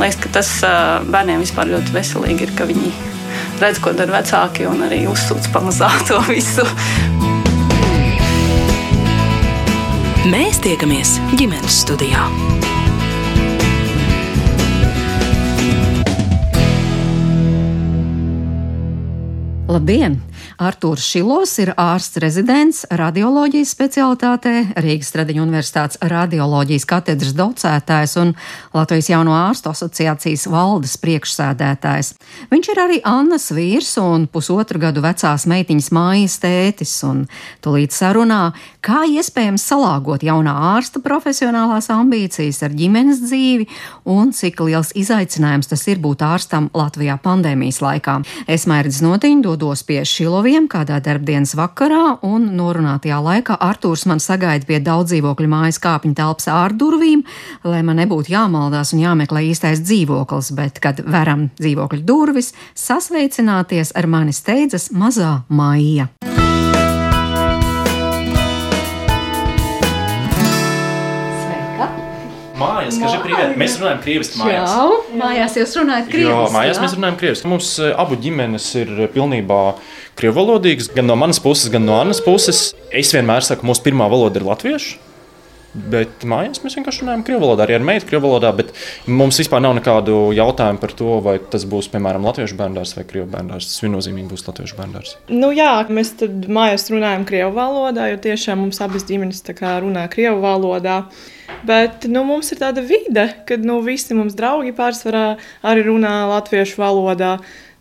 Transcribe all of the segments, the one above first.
Man liekas, ka tas bērniem vispār ļoti veselīgi ir, ka viņi redz, ko dara vecāki un arī uzsūc pamazā to visu. Mēs tiekamies ģimenes studijā. Labdien! Artūrs Šilos ir ārsts rezidents radioloģijas specialitātē, Rīgas Stradiņu universitātes radioloģijas katedras docētājs un Latvijas Jauno ārstu asociācijas valdes priekšsēdētājs. Viņš ir arī Annas vīrs un pusotru gadu vecās meitiņas mājas tētis, un tulīt sarunā, kā iespējams salāgot jaunā ārsta profesionālās ambīcijas ar ģimenes dzīvi un cik liels izaicinājums tas ir būt ārstam Latvijā pandēmijas laikā. Es mērķis notiņu dodos pie Šilovijas diviem kādā darbdienas vakarā, un norunātajā laikā Artūrs man sagaida pie daudz dzīvokļu mājas kāpņu telpas ārdurvīm, lai man nebūtu jāmaldās un jāmeklē īstais dzīvoklis, bet, kad veram dzīvokļu durvis, sasveicināties ar mani steidzas mazā maija. Mājās, ka ir Mēs runājam krieviski mājās. Jā, mājās jūs runājat krieviski. Jā, mājās jā? mēs runājam krieviski. Mums eh, abu ģimenes ir pilnībā krievvalodīgas, gan no manas puses, gan no Annas puses. Es vienmēr saku, mūsu pirmā valoda ir latviešu. Bet mājās mēs vienkārši runājam krievu valodā, arī ar meitu krievu valodā. Mums vispār nav nekādu jautājumu par to, vai tas būs piemēram latviešu bērngārs vai krievu bērngārs. Tas viennozīmīgi būs latviešu bērngārs. Nu, jā, mēs mājās runājam krievu valodā, jo tiešām mums abas ģimenes runā krievu valodā. Bet nu, mums ir tāda vide, kad nu, visi mums draugi pārsvarā arī runā latviešu valodā.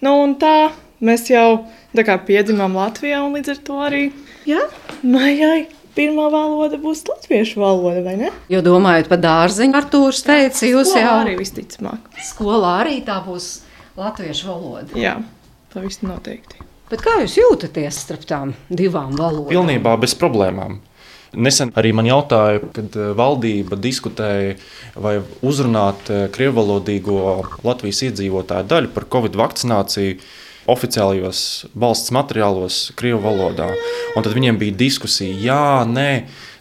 Nu, tā mēs jau kā, piedzimām Latvijā un līdz ar to arī jā, maijai pirmā valoda būs latviešu valoda, vai ne? Jo domājot par dārziņu, Artūrs teica, jūs Skolā jau arī visticamāk. Skolā arī tā būs latviešu valoda. Jā, pavisam noteikti. Bet kā jūs jūtaties starp tām divām valodām? Pilnībā bez problēmām. Nesen arī man jautāja, kad eh, valdība diskutēja, vai uzrunāt eh, krievvalodīgo Latvijas iedzīvotāju daļu par Covid vakcināciju oficiālajos valsts materiālos, Krievijas valodā. Un tad viņiem bija diskusija, jā, nē,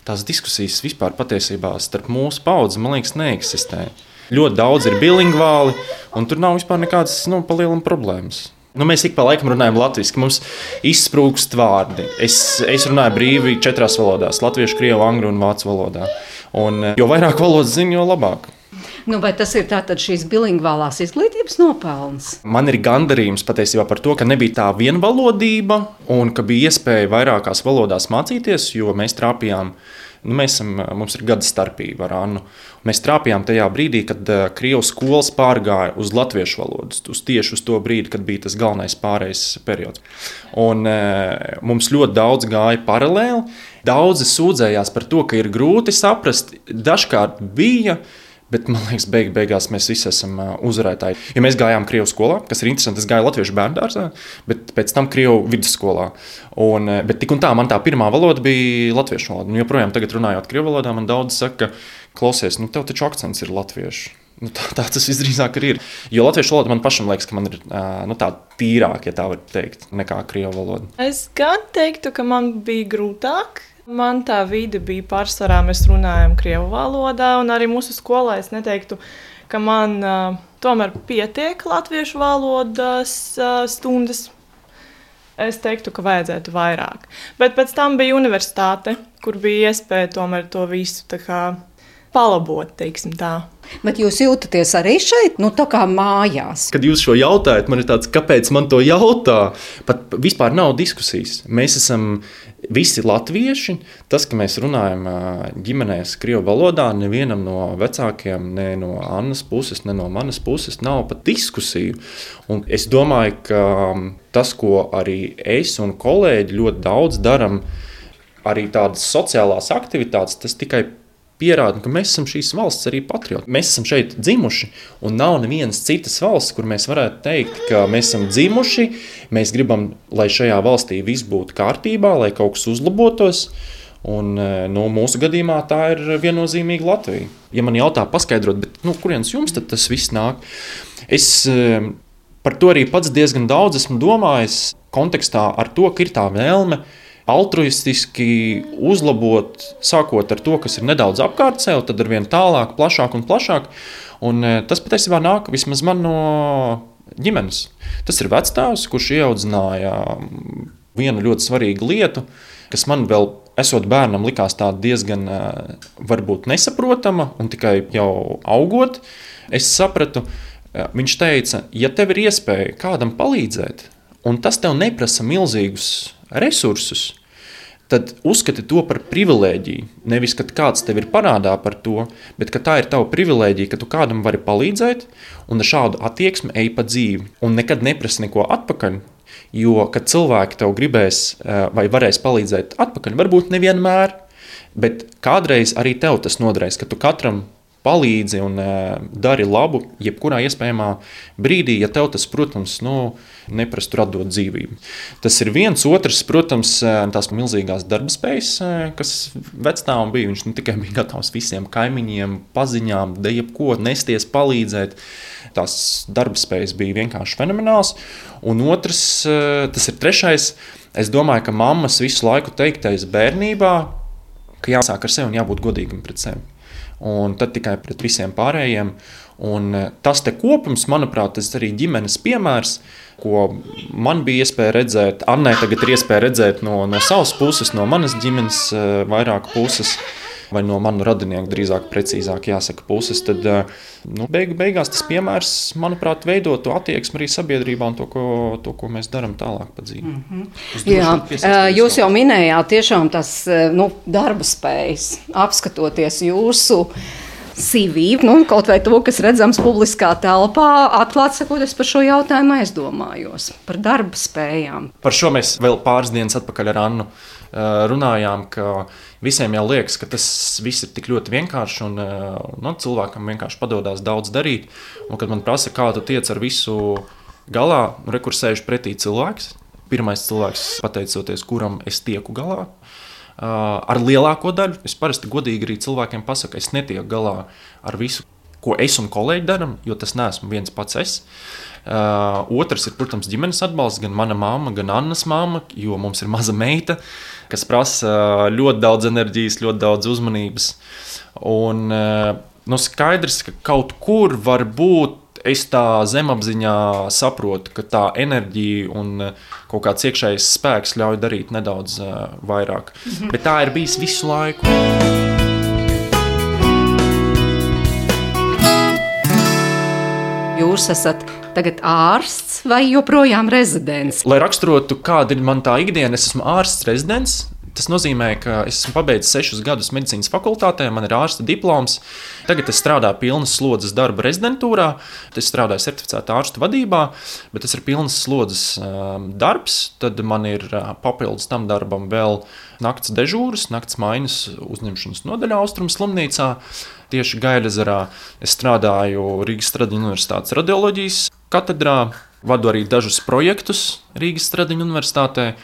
tās diskusijas vispār patiesībā starp mūsu paudzēm, man liekas, neeksistē. Ļoti daudz ir bilingvāli, un tur nav vispār nekādas nu, palielinājuma problēmas. Nu, mēs ik pa laikam runājam latviešu, mums izsprūgst vārdi. Es, es runāju brīvi četrās valodās - latviešu, krievu, angļu un vācu valodā. Un, jo vairāk valodas zinu, jo labāk. Nu, vai tas ir tātad šīs bilingvālās izglītības nopelns? Man ir gandarījums patiesībā par to, ka nebija tā vienvalodība un ka bija iespēja vairākās valodās mācīties, jo mēs trāpījām. Nu, mēs esam, mums ir gada starpība ar Annu. Mēs trāpījām tajā brīdī, kad uh, Krievijas skolas pārgāja uz latviešu valodu. Uz tieši uz to brīdi, kad bija tas galvenais pārējais periods. Un, uh, mums ļoti daudz gāja paralēli. Daudzi sūdzējās par to, ka ir grūti saprast. Dažkārt bija uh, Bet man liekas, beig, beigās mēs visi esam uzvarētāji. Ja mēs gājām Krievijas skolā, kas ir interesanti, es gāju Latviešu bērnu dārzā, bet pēc tam Krievijas vidusskolā. Un, bet tik un tā, man tā pirmā valoda bija latviešu valoda. Un joprojām, tagad runājot Krievijas valodā, man daudz saka, klausies, nu tev taču akcents ir latviešu. Nu, tā, tā tas visdrīzāk ir. Jo latviešu valoda man pašam liekas, ka man ir nu, tāda tīrāka, ja tā var teikt, nekā krievu valoda. Es gan teiktu, ka man bija grūtāk Man tā vide bija pārsvarā, mēs runājam krievu valodā, un arī mūsu skolā es neteiktu, ka man uh, tomēr pietiek latviešu valodas uh, stundas. Es teiktu, ka vajadzētu vairāk. Bet pēc tam bija universitāte, kur bija iespēja tomēr to visu kā, palabot, teiksim tā. Bet jūs jūtaties arī šeit, nu tā kā mājās. Kad jūs šo jautājat, man ir tāds, kāpēc man to jautā? Pat vispār nav diskusijas. Mēs esam visi latvieši. Tas, ka mēs runājam ģimenēs krievu valodā, nevienam no vecākiem, ne no Annas puses, ne no manas puses nav pat diskusiju. Un es domāju, ka tas, ko arī es un kolēģi ļoti daudz darām, arī tādas sociālās aktivitātes, tas tikai pierāda, ka mēs esam šīs valsts arī patrioti. Mēs esam šeit dzimuši, un nav nevienas citas valsts, kur mēs varētu teikt, ka mēs esam dzimuši, mēs gribam, lai šajā valstī viss būtu kārtībā, lai kaut kas uzlabotos. Un, e, nu, mūsu gadījumā tā ir viennozīmīga Latvija. Ja man jautā, paskaidrot, bet, nu, kurienes jums tas viss nāk, es e, par to arī pats diezgan daudz esmu domājis kontekstā ar to, ka ir tā vēlme altruistiski uzlabot, sākot ar to, kas ir nedaudz apkārt sev, tad ar vien tālāk, plašāk un plašāk. Un, uh, tas patiesībā nāk vismaz man no ģimenes. Tas ir vecāks, kurš ieaudzināja vienu ļoti svarīgu lietu, kas man vēl, esot bērnam, likās diezgan varbūt nesaprotama, un tikai jau augot, es sapratu, viņš teica, ja tev ir iespēja kādam palīdzēt, un tas tev neprasa milzīgus resursus, tad uzskati to par privilēģiju. Nevis, ka kāds tev ir parādā par to, bet ka tā ir tava privilēģija, ka tu kādam vari palīdzēt, un ar šādu attieksmi ej pa dzīvi, un nekad neprasa neko atpakaļ. Jo, kad cilvēki tev gribēs eh, vai varēs palīdzēt atpakaļ, varbūt nevienmēr, bet kādreiz arī tev tas noderēs, ka tu katram palīdzi un uh, dari labu, jebkurā iespējamā brīdī, ja tev tas, protams, nu, neprastu radot dzīvību. Tas ir viens, otrs, protams, tās milzīgās darba spējas, kas vecākam bija. Viņš ne tikai bija gatavs visiem kaimiņiem, paziņām, de jebko nesties, palīdzēt. Tās darba spējas bija vienkārši fenomenāls. Un otrs, tas ir trešais. Es domāju, ka mammas visu laiku teiktais bērnībā, ka jāsāk ar sevi un jābūt godīgam pret sevi un tad tikai pret visiem pārējiem. Un eh, tas kopums, manuprāt, tas arī ģimenes piemērs, ko man bija iespēja redzēt. Annai tagad ir iespēja redzēt no, no savas puses, no manas ģimenes eh, vairāk puses. Vai no manu radinieku, drīzāk, precīzāk jāsaka, puses, tad eh, nu, beigu, beigās tas piemērs, manuprāt, veido to attieksmi arī sabiedrībā un to, ko, to, ko mēs darām tālāk pa dzīvi. Mm -hmm. Jā, jūs jau minējāt, tiešām tas nu, darba spējas, apskatoties jūsu CV, nu, kaut vai to, kas redzams publiskā telpā, atklāti sakot, es par šo jautājumu aizdomājos, par darba spējām. Par šo mēs vēl pāris dienas atpakaļ ar Annu runājām, ka visiem jau liekas, ka tas viss ir tik ļoti vienkārši un nu, cilvēkam vienkārši padodas daudz darīt. Un, kad man prasa, kā tu tiec ar visu galā, rekursējuši pretī cilvēks. Pirmais cilvēks, pateicoties kuram es tieku galā, ar lielāko daļu. Es parasti godīgi arī cilvēkiem pasaku, es netieku galā ar visu, ko es un kolēģi darām, jo tas neesmu viens pats es. Uh, otrs ir, protams, ģimenes atbalsts, gan mana mamma, gan Annas mamma, jo mums ir maza meita. Uh, kas prasa ļoti daudz enerģijas, ļoti daudz uzmanības. Un nu, skaidrs, ka kaut kur var būt. Es tā zemapziņā saprotu, ka tā enerģija un kaut kāds iekšējs spēks ļauj darīt nedaudz uh, vairāk. Mhm. Bet tā ir bijis visu laiku. Jūs esat tagad ārsts vai joprojām rezidents? Lai raksturotu, kāda ir mana ikdiena, es esmu ārsts rezidents. Tas nozīmē, ka es esmu pabeidzis sešus gadus medicīnas fakultātē, man ir ārsta diploms. Tagad es strādāju pilnas slodzes darba rezidentūrā, es strādāju certificētā ārsta vadībā, bet tas ir pilnas slodzes um, darbs. Tad man ir uh, papildus tam darbam vēl naktas dežūras, naktas maiņas uzņemšanas nodaļā Austrumu slimnīcā. Tieši Gailezerā es strādāju Rīgas Stradiņu Universitātes radioloģijas katedrā, vadu arī dažus projektus Rīgas Stradiņu Universitātē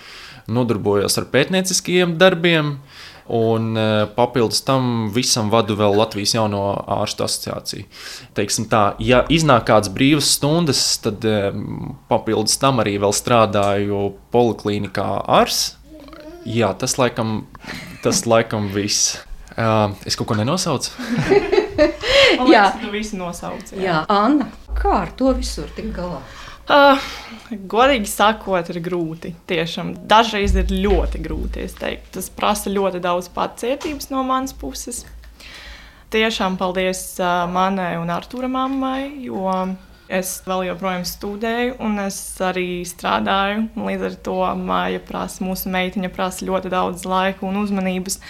nodarbojos ar pētnieciskiem darbiem. Un e, papildus tam visam vadu vēl Latvijas jauno ārstu asociāciju. Teiksim tā, ja iznāk kādas brīvas stundas, tad e, papildus tam arī vēl strādāju poliklīnikā ārs. Jā, tas laikam, tas laikam viss. Uh, es kaut ko nenosaucu. jā, tu visi nosauci. Jā. jā, Anna, kā ar to visur tik galā? Uh, godīgi sakot, ir grūti. Tiešām dažreiz ir ļoti grūti. Tas prasa ļoti daudz pacietības no manas puses. Tiešām paldies uh, manai un Artura mammai, jo es vēl joprojām studēju un es arī strādāju. Līdz ar to māja prasa, mūsu meitiņa prasa ļoti daudz laika un uzmanības.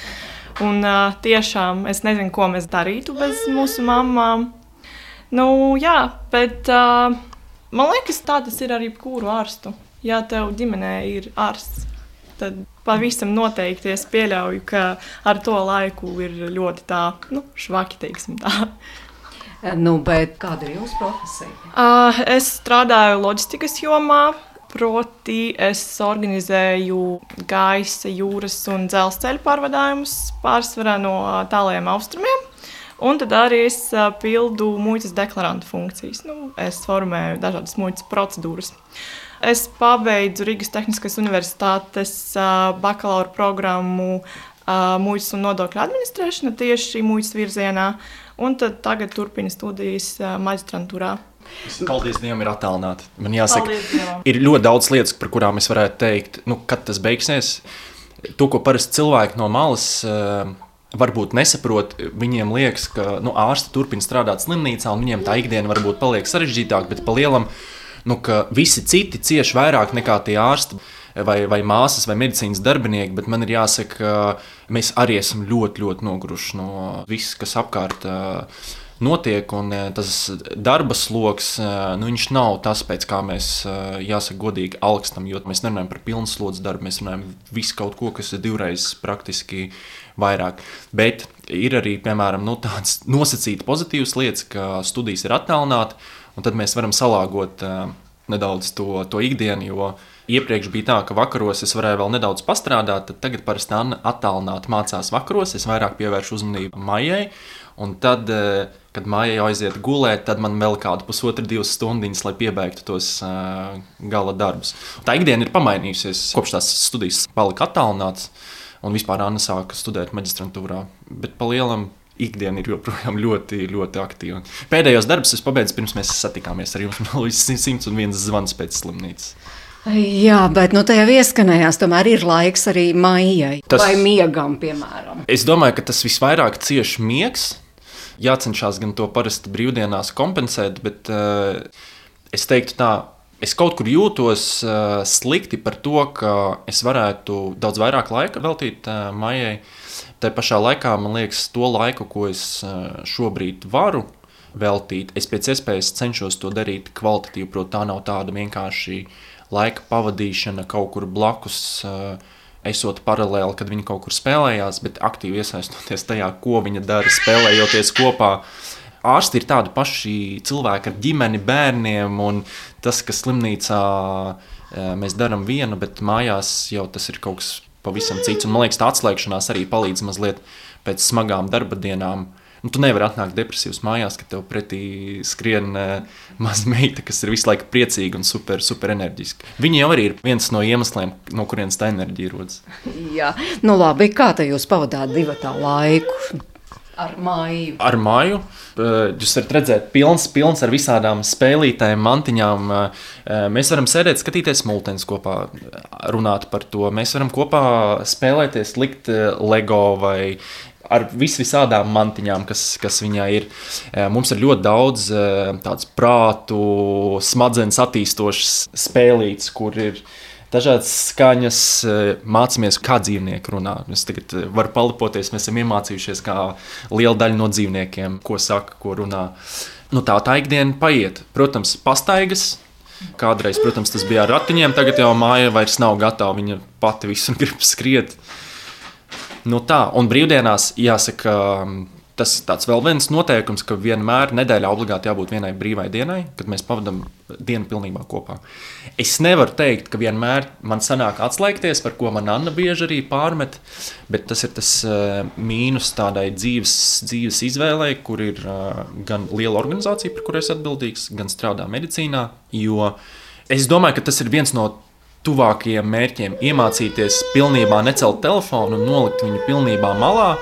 Un uh, tiešām es nezinu, ko mēs darītu bez mūsu mamām. Nu, jā, bet. Uh, Man liekas, tā tas ir arī kuru ārstu. Ja tev ģimenē ir ārsts, tad pavisam noteikti es pieļauju, ka ar to laiku ir ļoti tā, nu, švaki, teiksim tā. Nu, kāda ir jūsu profesija? Uh, es strādāju loģistikas jomā. Proti, es organizēju gaisa, jūras un dzelzceļa pārvadājumus pārsvarā no tālajiem austrumiem. Un tad arī es pildu muitas deklarantu funkcijas. Nu, es formēju dažādas muitas procedūras. Es pabeidzu Rīgas Tehniskās Universitātes bakalaura programmu muitas un nodokļu administrēšana tieši muitas virzienā. un tagad turpina studijas maģistrantūrā. Paldies Dievam, ir attālināti. Man jāsaka, ir ļoti daudz lietas, par kurām es varētu teikt, nu, kad tas beigsies. To, ko parasti cilvēki no malas uh, varbūt nesaprot, viņiem liekas, ka nu, ārsti turpina strādāt slimnīcā, un viņiem tā ikdiena varbūt paliek sarežģītāka, bet pa lielam, nu, ka visi citi cieš vairāk nekā tie ārsti. Vai, vai māsas, vai medicīnas darbinieki, bet man ir jāsaka, ka mēs arī esam ļoti, ļoti noguruši no viss, kas apkārt uh, notiek, un eh, tas darba sloks, eh, nu, nav tas, pēc kā mēs, eh, jāsaka, godīgi augstam, jo mēs nerunājam par pilnu slodzi darbu, mēs runājam visu kaut ko, kas ir divreiz praktiski vairāk. Bet ir arī, piemēram, nu, tādas nosacītas pozitīvas lietas, ka studijas ir attālināti, un tad mēs varam salāgot nedaudz to, to ikdienu, jo iepriekš bija tā, ka vakaros es varēju vēl nedaudz pastrādāt, tad tagad parasti Anna attālināti mācās vakaros, es vairāk pievēršu uzmanību maijai, un tad uh, kad māja jau aiziet gulēt, tad man vēl kāda pusotra, divas stundas, lai piebeigtu tos uh, gala darbus. Tā ikdiena ir pamainījusies. Kopš tās studijas palika attālināts, un vispār Anna sāka studēt maģistrantūrā. Bet pa lielam ikdiena ir joprojām ļoti, ļoti aktīva. Pēdējos darbus es pabeidzu pirms mēs satikāmies ar jums. Man liekas, 101 zvans pēc slimnīcas. Jā, bet nu, tajā ieskanējās, tomēr ir laiks arī maijai Tas- vai miegam, piemēram. Es domāju, ka tas visvairāk cieši miegs. Jācenšas gan to parasti brīvdienās kompensēt, bet uh, es teiktu tā. Es kaut kur jūtos uh, slikti par to, ka es varētu daudz vairāk laika veltīt uh, maijai. Tā pašā laikā man liekas, to laiku, ko es uh, šobrīd varu veltīt, es pēc iespējas cenšos to darīt kvalitatīvi. Protams, tā nav tāda vienkārši laika pavadīšana kaut kur blakus. Uh, esot paralēli, kad viņi kaut kur spēlējās, bet aktīvi iesaistoties tajā, ko viņi dara, spēlējoties kopā. Ārsti ir tādi paši cilvēki ar ģimeni, bērniem, un tas, ka slimnīcā eh, mēs darām vienu, bet mājās jau tas ir kaut kas pavisam cits. Un, man liekas, tā atslēgšanās arī palīdz mazliet pēc smagām darba dienām. Nu, tu nevari atnākt depresīvs mājās, kad tev pretī skrien uh, maza meita, kas ir visu laiku priecīga un super, super enerģiska. Viņa jau arī ir viens no iemesliem, no kurienes tā enerģija rodas. Jā, nu labi, kā te jūs pavadāt divatā laiku ar māju? Ar māju eh, jūs varat redzēt, pilns, pilns ar visādām spēlītēm, mantiņām. Eh, Mēs varam sēdēt, skatīties multens kopā, runāt par to. Mēs varam kopā spēlēties, likt LEGO vai ar vis visādām mantiņām, kas, kas viņai ir. Eh, Mums ir ļoti daudz eh, tādu prātu, smadzenes attīstošas spēlītes, kur ir dažādas skaņas, eh, mācāmies, kā dzīvnieki runā. Mēs tagad varam palipoties, mēs esam iemācījušies, kā liela daļa no dzīvniekiem, ko saka, ko runā. Nu, tā tā ikdiena paiet. Protams, pastaigas. Kādreiz, protams, tas bija ar ratiņiem, tagad jau māja vairs nav gatava. Viņa pati visur grib skriet. Nu tā, un brīvdienās jāsaka, tas ir vēl viens noteikums, ka vienmēr nedēļā obligāti jābūt vienai brīvai dienai, kad mēs pavadām dienu pilnībā kopā. Es nevaru teikt, ka vienmēr man sanāk atslēgties, par ko man Anna bieži arī pārmet, bet tas ir tas uh, mīnus tādai dzīves, dzīves izvēlei, kur ir uh, gan liela organizācija, par kuru es atbildīgs, gan strādā medicīnā. Jo es domāju, ka tas ir viens no tuvākajiem mērķiem iemācīties pilnībā necelt telefonu un nolikt viņu pilnībā malā.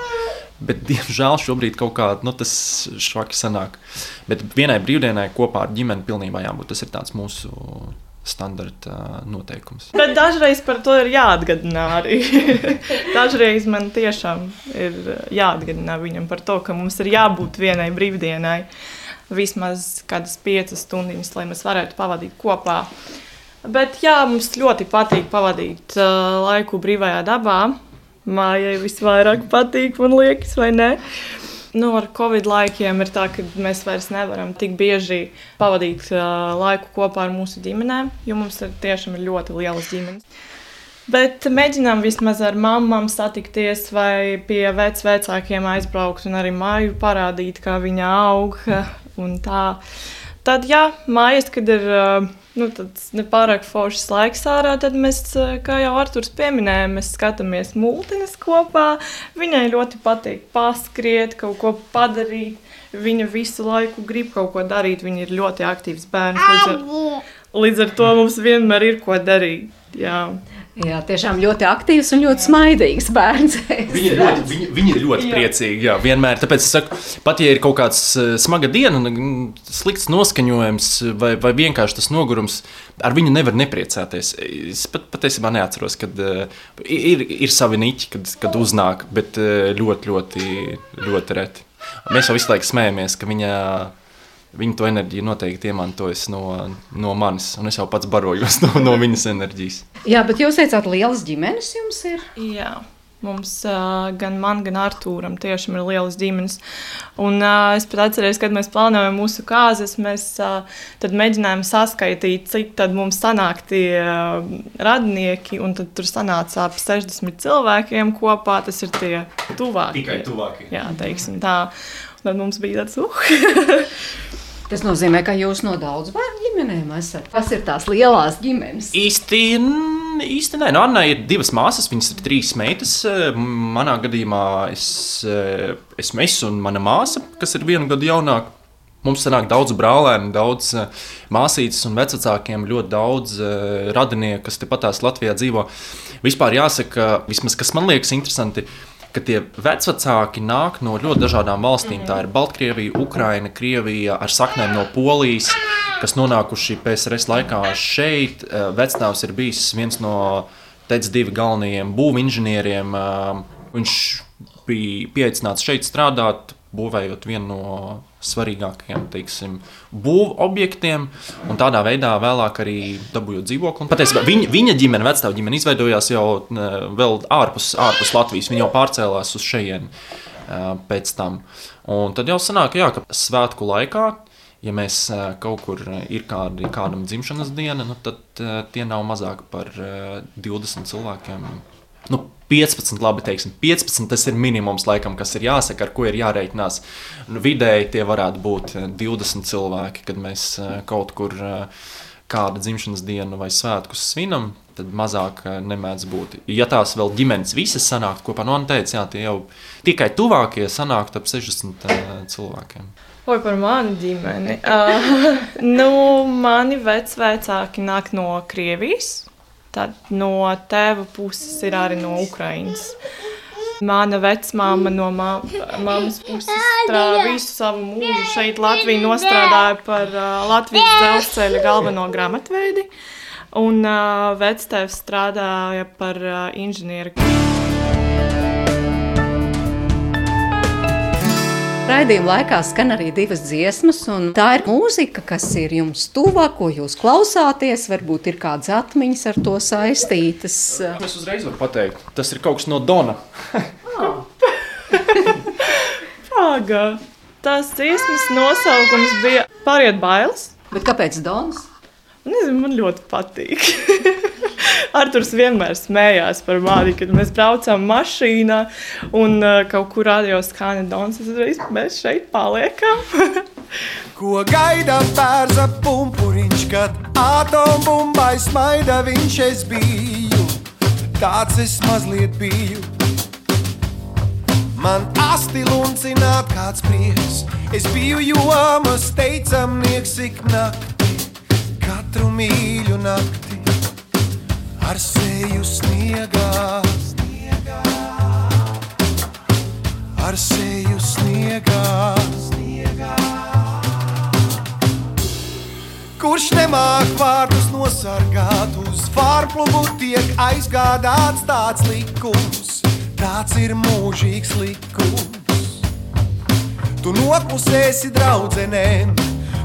Bet, diemžēl, šobrīd kaut kā nu, tas švaki sanāk. Bet vienai brīvdienai kopā ar ģimeni pilnībā jābūt. Tas ir tāds mūsu standarta noteikums. Bet dažreiz par to ir jāatgādina arī. dažreiz man tiešām ir jāatgādina viņam par to, ka mums ir jābūt vienai brīvdienai. Vismaz kādas piecas stundas, lai mēs varētu pavadīt kopā. Bet jā, mums ļoti patīk pavadīt uh, laiku brīvajā dabā. Mājai visvairāk patīk, man liekas, vai ne? Nu, ar Covid laikiem ir tā, ka mēs vairs nevaram tik bieži pavadīt uh, laiku kopā ar mūsu ģimenēm, jo mums ir tiešām ļoti lielas ģimenes. Bet mēģinām vismaz ar mamām satikties, vai pie vec vecākiem aizbraukt un arī māju parādīt, kā viņa aug. tā. Tad, jā, mājas, kad ir uh, nu, tāds nepārāk foršs laiks ārā, tad mēs, uh, kā jau Arthurs pieminēja, mēs skatāmies multinas kopā. Viņai ļoti patīk paskriet, kaut ko padarīt. Viņa visu laiku grib kaut ko darīt. Viņa ir ļoti aktīvs bērns. Līdz ar, līdz ar to mums vienmēr ir ko darīt. Jā. Jā, tiešām ļoti aktīvs un ļoti smaidīgs bērns. Viņi ir ļoti, viņi, viņi ir ļoti priecīgi. Jā, vienmēr. Tāpēc es saku, pat ja ir kaut kāds uh, smaga diena, un slikts noskaņojums, vai, vai vienkārši tas nogurums, ar viņu nevar nepriecāties. Es pat patiesībā neatceros, kad uh, ir, ir savi niķi, kad, kad uznāk, bet uh, ļoti, ļoti, ļoti reti. Mēs jau visu laiku smējamies, ka viņa Viņa to enerģiju noteikti iemantojas no, no manis, un es jau pats barojos no, no viņas enerģijas. Jā, bet jūs teicāt, lielas ģimenes jums ir? Jā. Mums, uh, gan man, gan Arthūram, tiešām ir lielas ģimenes. Un, uh, es pat atceros, kad mēs plānojam mūsu kārtas, mēs uh, mēģinājām saskaitīt, cik mums sanāk tie uh, radinieki. Tur sanāca ap 60 cilvēkiem kopā. Tas ir tie tuvākie. Tikai tuvākie. Jā, teiksim tā. Un tad mums bija tāds, uh, Tas nozīmē, ka jūs no daudz bērnu ģimenēm esat. Kas ir tās lielās ģimenes? Īsti, īsti nē, nu, Anna ir divas māsas, viņas ir trīs meitas. Manā gadījumā es esmu es un mana māsa, kas ir vienu gadu jaunāka. Mums sanāk daudz brālēnu, daudz māsītes un vecākiem, ļoti daudz radinieku, kas tepat Latvijā dzīvo. Vispār jāsaka, vismaz kas man liekas interesanti, ir ka tie vecāki nāk no ļoti dažādām valstīm. Tā ir Baltkrievija, Ukraina, Krievija ar saknēm no Polijas, kas nonākuši PSRS laikā šeit. Eh, vecāks ir bijis viens no TEC divi galvenajiem būvinženieriem. Eh, viņš bija pieaicināts šeit strādāt, būvējot vienu no svarīgākajiem teiksim, būvu objektiem, un tādā veidā vēlāk arī dabūjot dzīvokli. Patiesībā viņa, viņa ģimene, vecāta ģimene, izveidojās jau vēl ārpus, ārpus Latvijas. Viņa jau pārcēlās uz šejieni pēc tam. Un tad jau sanāk, jā, ka svētku laikā. Ja mēs kaut kur ir kādi, kādam dzimšanas diena, nu, tad tie nav mazāk par 20 cilvēkiem. Nu, 15, labi, teiksim, 15 tas ir minimums, laikam, kas ir jāsaka, ar ko ir jārēķinās. Nu, vidēji tie varētu būt 20 eh, cilvēki, kad mēs eh, kaut kur eh, kādu dzimšanas dienu vai svētkus svinam. Tad mazāk nemēdz būt. Ja tās vēl ģimenes visas sanāktu kopā, nu, teica, jā, tie jau tikai tuvākie sanāktu ap 60 uh, cilvēkiem. Vai par manu ģimeni? Uh, nu, mani vecāki nāk no Krievijas. Tad no tēva puses ir arī no Ukrainas. Mana vecmāma no mammas puses strādāja visu savu mūžu šeit, Latvijā, nostrādāja par uh, Latvijas dzelzceļa galveno grāmatveidi, un uh, vectēvs strādāja par uh, inženieri. Raidījuma laikā skan arī divas dziesmas, un tā ir mūzika, kas ir jums tuva, ko jūs klausāties. Varbūt ir kādas atmiņas ar to saistītas. Es uzreiz varu pateikt, tas ir kaut kas no Dona. Pagā! Tās dziesmas nosaukums bija Pāriet bailes. Bet kāpēc Dons? Nezinu, man ļoti patīk. Arthurs vienmēr smējās par mani, kad mēs braucām mašīnā un uh, kaut kur rādījās Kanadons. Tad mēs šeit paliekam. Ko gaida bērza pumpuriņš, kad atombumbai smaida viņš es biju? Tāds es mazliet biju. Man asti luncināt kāds prieks, es biju jomas teicamnieks ik nakti, katru mīļu nakti ar seju sniegā. sniegā. Ar seju sniegā. sniegā. Kurš nemāk vārdus nosargāt, uz vārpluvu tiek aizgādāts tāds likums, tāds ir mūžīgs likums. Tu noklusēsi draudzenēm,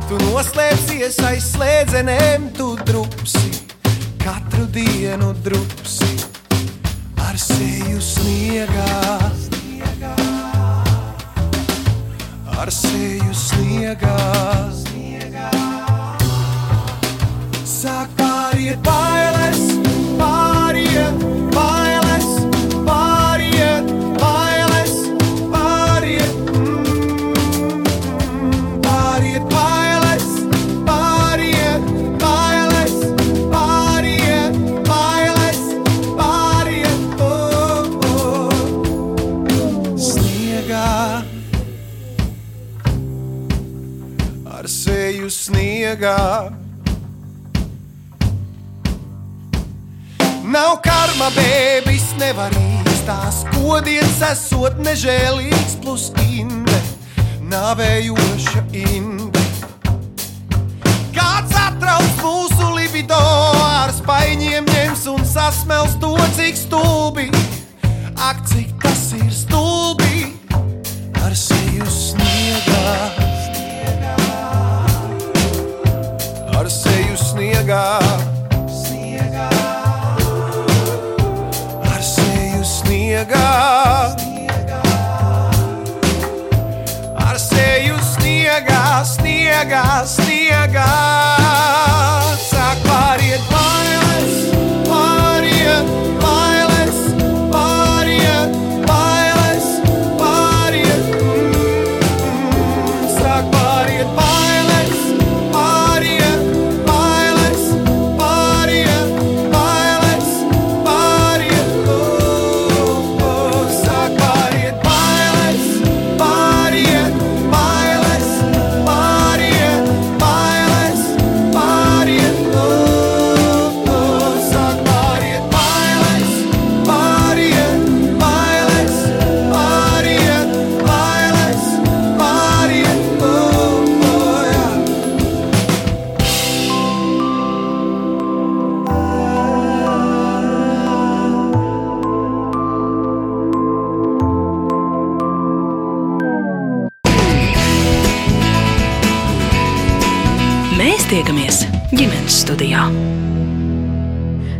tu noslēpsies aiz slēdzenēm, tu drupsi katru dienu drupsi ar seju sniegā. Ar seju sniegā. Sāk pāriet bailes, sniegā. Nav karma bēbis, nevar īstās, kodiens esot nežēlīgs plus inde, navējoša inde. Kāds atrauc mūsu libido ar spaiņiem ņems un sasmels to, cik stulbi, ak, cik tas ir stulbi, ar seju sniegā. Sniegā. Ar seju sniegā. Ar seju sniegā, sniegā, sniegā.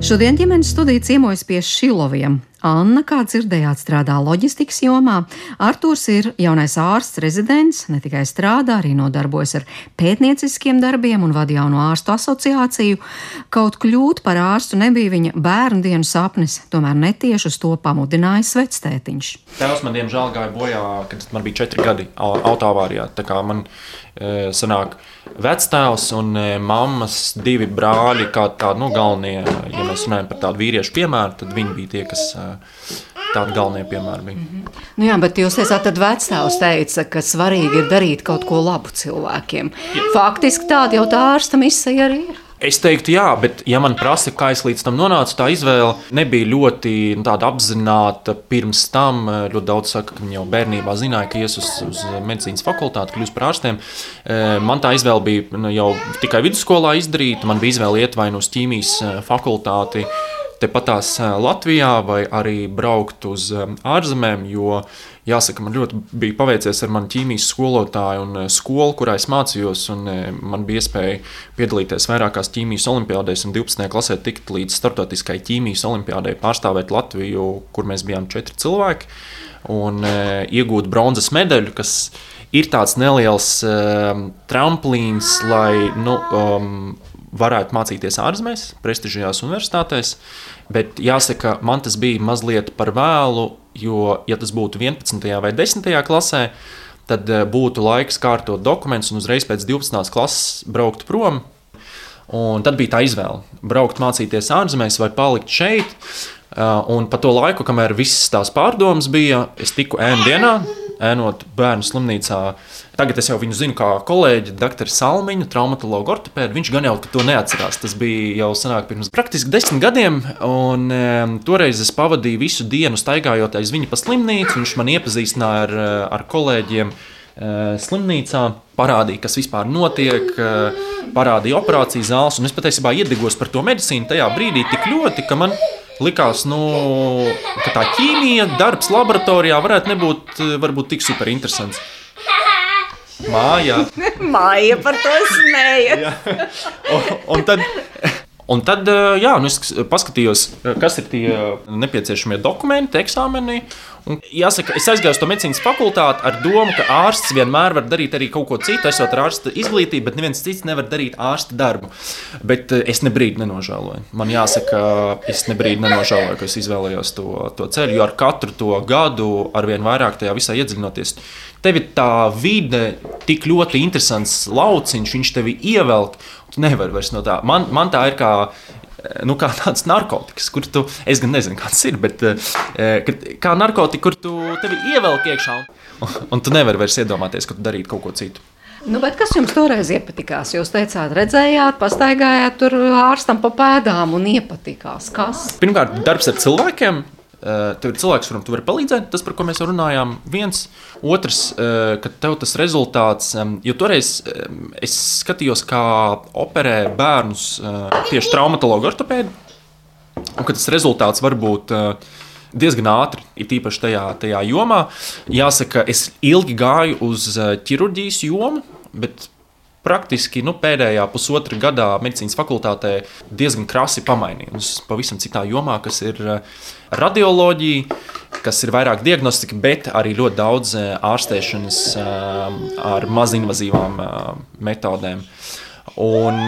Šodien ģimenes studija ciemojas pie Šiloviem. Anna, kā dzirdējāt, strādā loģistikas jomā. Artūrs ir jaunais ārsts rezidents, ne tikai strādā, arī nodarbojas ar pētnieciskiem darbiem un vada jauno ārstu asociāciju. Kaut kļūt par ārstu nebija viņa bērnu dienu sapnis, tomēr netieši uz to pamudinājis vectētiņš. Tēvs man, diemžēl, gāja bojā, kad man bija četri gadi au- autoavārijā. Tā kā man e, sanāk vectēvs un e, mammas divi brāļi, kā tādi nu, galvenie, ja mēs runājam par tādu vīriešu piemēru, tad viņi bija tie, kas e, tādi galvenie piemēri bija. Nu jā, bet jūs esat vecāks teica, ka svarīgi ir darīt kaut ko labu cilvēkiem. Faktiski tāda jau tā ārsta misija arī ir. Es teiktu, jā, bet, ja man prasa, kā es līdz tam nonācu, tā izvēle nebija ļoti nu, apzināta. Pirms tam ļoti daudz saka, ka viņi jau bērnībā zināja, ka ies uz, uz medicīnas fakultāti, kļūs par ārstiem. Eh, Man tā izvēle bija nu, jau tikai vidusskolā izdarīta. Man bija izvēle iet vai nu uz ķīmijas eh, fakultāti. Tepatās Latvijā, vai arī braukt uz ārzemēm, jo jāsaka, man ļoti bija paveicies ar manu ķīmijas skolotāju un skolu, kurā es mācījos. Man bija iespēja piedalīties vairākās ķīmijas olimpiādēs, un 12. klasē tikt līdz starptautiskai ķīmijas olimpiādei, pārstāvēt Latviju, kur mēs bijām četri cilvēki, un iegūt bronzas medaļu, kas ir tāds neliels e, tramplīns, lai nu, um, varētu mācīties ārzemēs, prestižajās universitātēs. Bet jāsaka, man tas bija mazliet par vēlu, jo, ja tas būtu 11. vai 10. klasē, tad eh, būtu laiks kārtot dokumentus un uzreiz pēc 12. klases braukt prom. Un tad bija tā izvēle - braukt mācīties ārzemēs vai palikt šeit. Uh, Un pa to laiku, kamēr visas tās pārdomas bija, es tiku ēnu dienā, ēnot bērnu slimnīcā. Tagad es jau viņu zinu kā kolēģi, doktoru Salmiņu, traumatologu ortopēdu. Viņš gan jau to neatcerās. Tas bija jau senāk, pirms praktiski desmit gadiem. Un, um, toreiz es pavadīju visu dienu staigājot aiz viņa pa slimnīcu. Viņš man iepazīstināja ar, uh, ar kolēģiem uh, slimnīcā, parādīja, kas vispār notiek, uh, parādīja operācijas zāles. Es patiesībā iedegos par to medicīnu tajā brīdī tik ļoti, ka man likās, nu, ka tā ķīmija, darbs laboratorijā varētu nebūt varbūt, tik super interesants. Mājā. Māja par to smēja. Un, un tad, un tad jā, nu es paskatījos, kas ir tie nepieciešamie dokumenti, eksāmeni. Un jāsaka, es aizgāju uz to medicīnas fakultāti ar domu, ka ārsts vienmēr var darīt arī kaut ko citu, esot ar ārsta izglītību, bet neviens cits nevar darīt ārsta darbu. Bet eh, es nebrīd nenožēloju. Man jāsaka, es nebrīd nenožēloju, ka es izvēlējos to, to ceļu, jo ar katru to gadu, arvien vairāk tajā visā iedziļinoties, tev ir tā vide tik ļoti interesants lauciņš, viņš tevi ievelk. Tu nevari vairs no tā. Man, man tā ir kā nu, kā tāds narkotikas, kur tu, es gan nezinu, tas ir, bet eh, kad- kā narkotika, kur tu tevi ievelk iekšā, un, un tu nevari vairs iedomāties, ka tu darītu kaut ko citu. Nu, kas jums toreiz iepatikās? Jūs teicāt, redzējāt, pastaigājāt tur ārstam pa pēdām un iepatikās. Kas? Pirmkārt, darbs ar cilvēkiem. Uh, tev ir cilvēks, kuram tu vari palīdzēt. Tas, par ko mēs jau runājām, viens. Otrs, uh, ka tev tas rezultāts, jo toreiz es skatījos, kā operē bērnus uh, tieši traumatologu ortopēdi. Un ka tas rezultāts var būt diezgan ātri, ir īpaši tajā, tajā jomā. Jāsaka, es ilgi gāju uz ķirurģijas jomu, bet praktiski nu, pēdējā pusotra gadā medicīnas fakultātē diezgan krasi pamainīju. Uz pavisam citā jomā, kas ir radioloģija, kas ir vairāk diagnostika, bet arī ļoti daudz ārstēšanas ar mazinvazīvām metodēm. Un,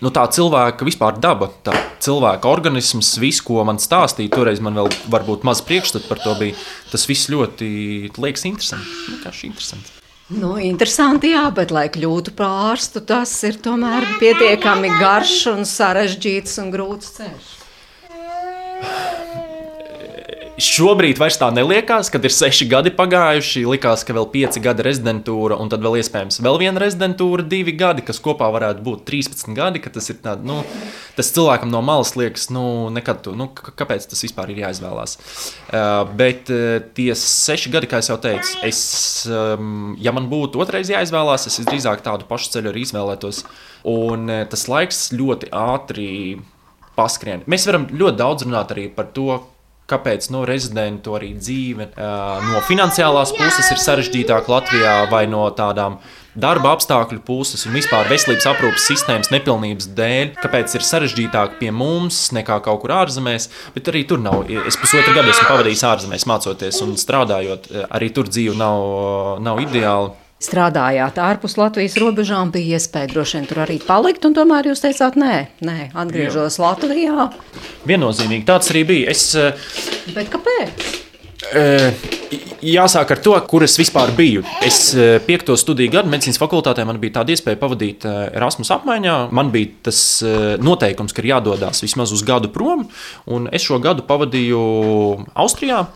nu, tā cilvēka vispār daba, tā cilvēka organisms, viss, ko man stāstīja, toreiz man vēl varbūt maz priekšstats par to bija. Tas viss ļoti liekas interesanti. Vienkārši interesanti. Nu, interesanti, jā, bet, lai kļūtu par ārstu, tas ir tomēr pietiekami garš un sarežģīts un grūts ceļš. Šobrīd vairs tā neliekās, kad ir seši gadi pagājuši. Likās, ka vēl pieci gadi rezidentūra, un tad vēl iespējams vēl viena rezidentūra, divi gadi, kas kopā varētu būt 13 gadi. Tas ir tāds, nu, tas cilvēkam no malas liekas, nu, nekad, tu, nu, kāpēc tas vispār ir jāizvēlās. Uh, bet uh, tie seši gadi, kā jau teicu, es, um, ja man būtu otrais jāizvēlās, es drīzāk tādu pašu ceļu arī izvēlētos. Un uh, tas laiks ļoti ātri paskrien. Mēs varam ļoti daudz runāt arī par to, kāpēc no rezidentu arī dzīve no finansiālās puses ir sarežģītāka Latvijā vai no tādām darba apstākļu puses un vispār veselības aprūpas sistēmas nepilnības dēļ, kāpēc ir sarežģītāk pie mums nekā kaut kur ārzemēs. Bet arī tur nav. Es pusotru gadu esmu pavadījis ārzemēs, mācoties un strādājot. Arī tur dzīve nav, nav ideāla strādājāt ārpus Latvijas robežām, bija iespēja droši vien tur arī palikt. Tomēr jūs teicāt, nē, nē atgriežos Jā. Latvijā. Viennozīmīgi tāds arī bija. Es, Bet kāpēc? Jāsāk ar to, kur es vispār biju. Es piekto studiju gadu medicīnas fakultātē man bija tāda iespēja pavadīt Erasmus apmaiņā. Man bija tas noteikums, ka ir jādodas vismaz uz gadu prom, un es šo gadu pavadīju Austrijā.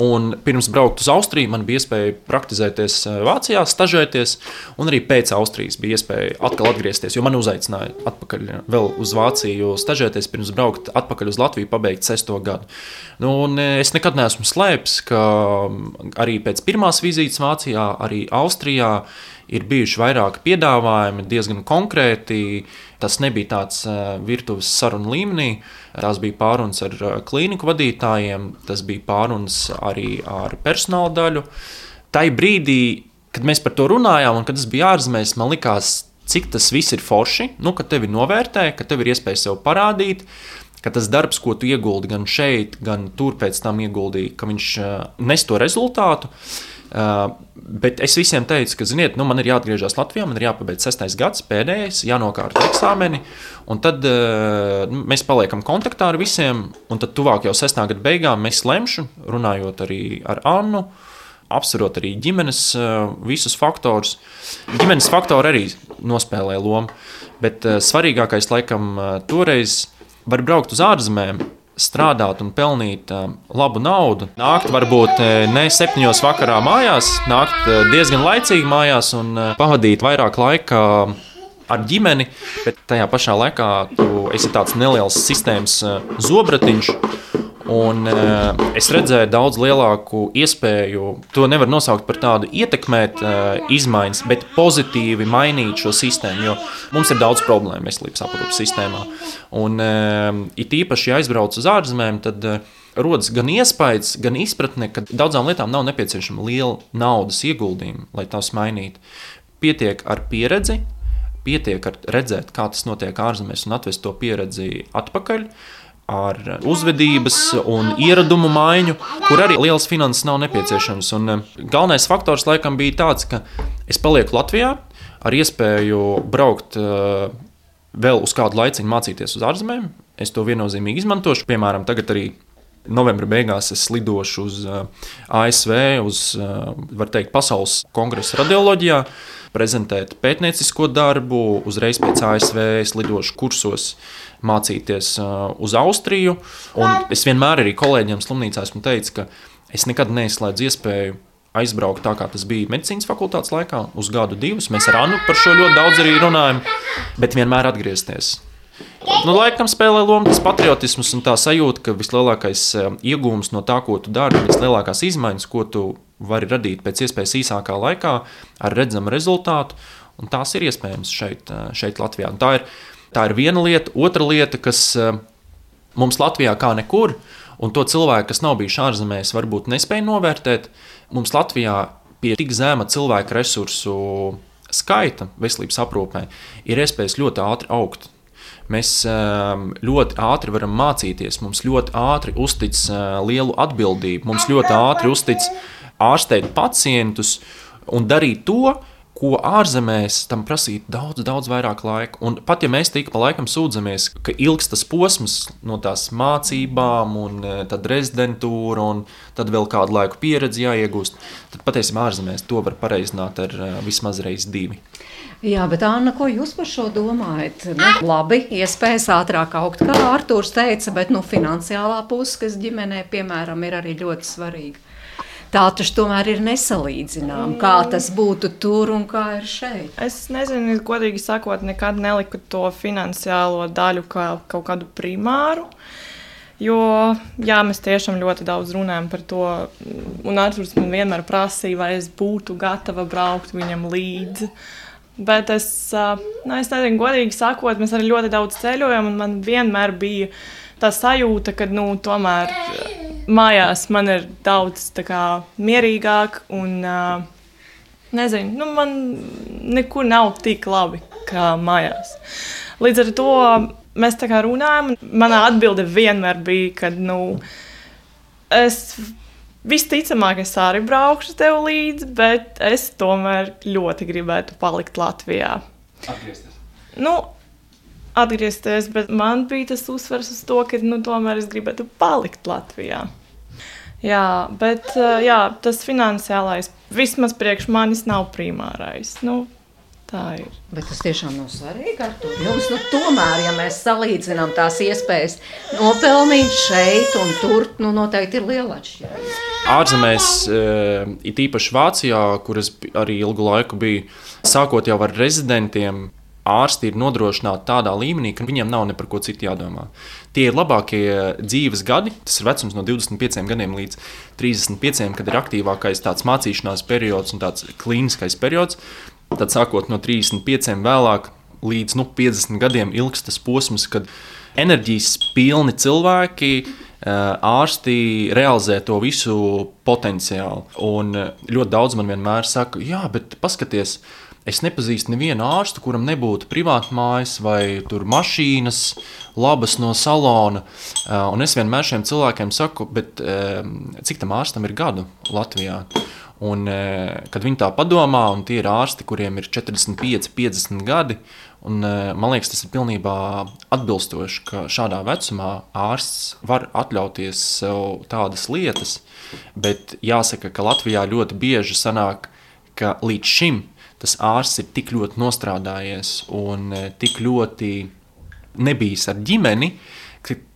Un pirms braukt uz Austriju, man bija iespēja praktizēties eh, Vācijā, stažēties, un arī pēc Austrijas bija iespēja atkal atgriezties. Jo man uzaicināja atpakaļ vēl uz Vāciju, stažēties, pirms braukt atpakaļ uz Latviju, pabeigt sesto gadu. Nu, eh, es nekad neesmu slēpis, ka mm, arī pēc pirmās vizītes Vācijā, arī Austrijā ir bijuši vairāki piedāvājumi, diezgan konkrēti. Tas nebija tāds virtuves sarunu līmenī. Tās bija pārunas ar uh, klīniku vadītājiem, tas bija pārunas arī ar personāla daļu. Tai brīdī, kad mēs par to runājām, un kad tas bija ārzemēs, man likās, cik tas viss ir forši, nu, ka tevi novērtē, ka tev ir iespēja sev parādīt. Ka tas darbs, ko tu ieguldi gan šeit, gan tur pēc tam ieguldīji, ka viņš uh, nes to rezultātu. Uh, bet es visiem teicu, ka, ziniet, nu, man ir jāatgriežas Latvijā, man ir jāpabeidz sestais gads, pēdējais, jānokārto eksāmeni. Un tad uh, mēs paliekam kontaktā ar visiem, un tad tuvāk jau sestā gada beigām mēs lemšu, runājot arī ar Annu. Apsverot arī ģimenes uh, visus faktorus. Ģimenes faktori arī nospēlē lomu, bet uh, svarīgākais laikam uh, toreiz var braukt uz ārzemēm, strādāt un pelnīt uh, labu naudu. Nākt varbūt uh, ne septiņos vakarā mājās, nākt uh, diezgan laicīgi mājās un pavadīt vairāk laika. Ar ģimeni, bet tajā pašā laikā tu esi tāds neliels sistēmas zobratiņš, Un, uh, es redzēju daudz lielāku iespēju, to nevar nosaukt par tādu ietekmēt uh, izmaiņas, bet pozitīvi mainīt šo sistēmu. Jo mums ir daudz problēmu veselības aprūpas sistēmā. Un, uh, it īpaši, ja aizbrauc uz ārzemēm, tad uh, rodas gan iespējas, gan izpratne, ka daudzām lietām nav nepieciešama liela naudas ieguldījuma, lai tās mainītu. Pietiek ar pieredzi, pietiek ar redzēt, kā tas notiek ārzemēs, un atvest to pieredzi atpakaļ. Uh, ar uzvedības un ieradumu maiņu, kur arī liels finanses nav nepieciešams. Un eh, galvenais faktors laikam bija tāds, ka es palieku Latvijā ar iespēju braukt eh, vēl uz kādu laiciņu mācīties uz ārzemēm. Es to viennozīmīgi izmantošu. Piemēram, tagad arī novembra beigās es lidošu uz eh, ASV, uz teikt, pasaules kongresa radioloģijā prezentēt pētniecisko darbu. Uzreiz pēc ASV es lidošu kursos mācīties uh, uz Austriju. Un es vienmēr arī kolēģiem slimnīcā esmu teicis, ka es nekad neizslēdzu iespēju aizbraukt tā, kā tas bija medicīnas fakultātes laikā, uz gadu, divus. Mēs ar Annu par šo ļoti daudz arī runājam, bet vienmēr atgriezties. Nu, laikam spēlē lomu tas patriotisms un tā sajūta, ka vislielākais eh, iegūms no tā, ko tu dari, vislielākās izmaiņas, ko tu vari radīt pēc iespējas īsākā laikā, ar redzamu rezultātu. Un tās ir iespējams šeit, eh, šeit Latvijā. Un tā, ir, tā ir viena lieta. Otra lieta, kas eh, mums Latvijā kā nekur, un to cilvēku, kas nav bijuši ārzemēs, varbūt nespēja novērtēt, mums Latvijā pie tik zema cilvēku resursu skaita veselības aprūpē ir iespējas ļoti ātri augt. Mēs ehm, ļoti ātri varam mācīties, mums ļoti ātri uztic eh, lielu atbildību, mums ļoti ātri uztic ārstēt pacientus un darīt to, ko ārzemēs tam prasītu daudz, daudz vairāk laika. Un pat ja mēs tik pa laikam sūdzamies, ka ilgs tas posms no tās mācībām, un eh, tad rezidentūra, un tad vēl kādu laiku pieredzi jāiegūst, tad patiesībā ārzemēs to var pareizināt ar eh, vismaz reizi divi. Jā, bet Anna, ko jūs par šo domājat? Nu, labi, iespējas ātrāk augt, kā Arthurs teica, bet nu, finansiālā puse, kas ģimenē, piemēram, ir arī ļoti svarīga. Tā taču tomēr ir nesalīdzināma. Kā tas būtu tur un kā ir šeit? Es nezinu, godīgi sakot, nekad neliku to finansiālo daļu kā kaut kādu primāru. Jo jā, mēs tiešām ļoti daudz runājam par to. Un Arthurs man vienmēr prasīja, vai es būtu gatava braukt viņam līdzi. Uh, Bet es, nu, es nezinu, godīgi sakot, mēs arī ļoti daudz ceļojam, un man vienmēr bija tā sajūta, ka nu, tomēr mājās man ir daudz kā, mierīgāk, un nezinu, nu, man nekur nav tik labi kā mājās. Līdz ar to mēs tā kā runājam, un manā atbilde vienmēr bija, ka nu, es Visticamāk, es arī braukšu tev līdzi, bet es tomēr ļoti gribētu palikt Latvijā. Atgriezties. Nu, atgriezties, bet man bija tas uzsvers uz to, ka nu, tomēr es gribētu palikt Latvijā. Jā, bet jā, tas finansiālais vismaz priekš manis nav primārais. Nu, Tā ir. Bet tas tiešām nav svarīgi. Jums nu, tomēr, ja mēs salīdzinām tās iespējas nopelnīt šeit un tur, nu, noteikti ir liela atšķirība. Ārzemēs, eh, it īpaši Vācijā, kur es arī ilgu laiku biju, sākot jau ar rezidentiem, ārsti ir nodrošināti tādā līmenī, ka viņiem nav ne par ko citu jādomā. Tie ir labākie dzīves gadi, tas ir vecums no 25 gadiem līdz 35, kad ir aktīvākais tāds mācīšanās periods un tāds klīniskais periods. Tad sākot no 35 vēlāk līdz nu, 50 gadiem ilgs tas posms, kad enerģijas pilni cilvēki. Eh, ārsti realizē to visu potenciālu. Un eh, ļoti daudz man vienmēr saka, jā, bet paskatieties, es nepazīstu nevienu ārstu, kuram nebūtu privāta mājas vai mašīnas, labas no salona. Eh, un es vienmēr šiem cilvēkiem saku, cik tam ārstam ir gadu Latvijā? Un, e, kad viņi tā padomā, un tie ir ārsti, kuriem ir 45, 50 gadi, un, e, man liekas, tas ir pilnībā atbilstoši, ka šādā vecumā ārsts var atļauties sev tādas lietas. Bet jāsaka, ka Latvijā ļoti bieži sanāk, ka līdz šim tas ārsts ir tik ļoti nostrādājies un e, tik ļoti nebijis ar ģimeni, ka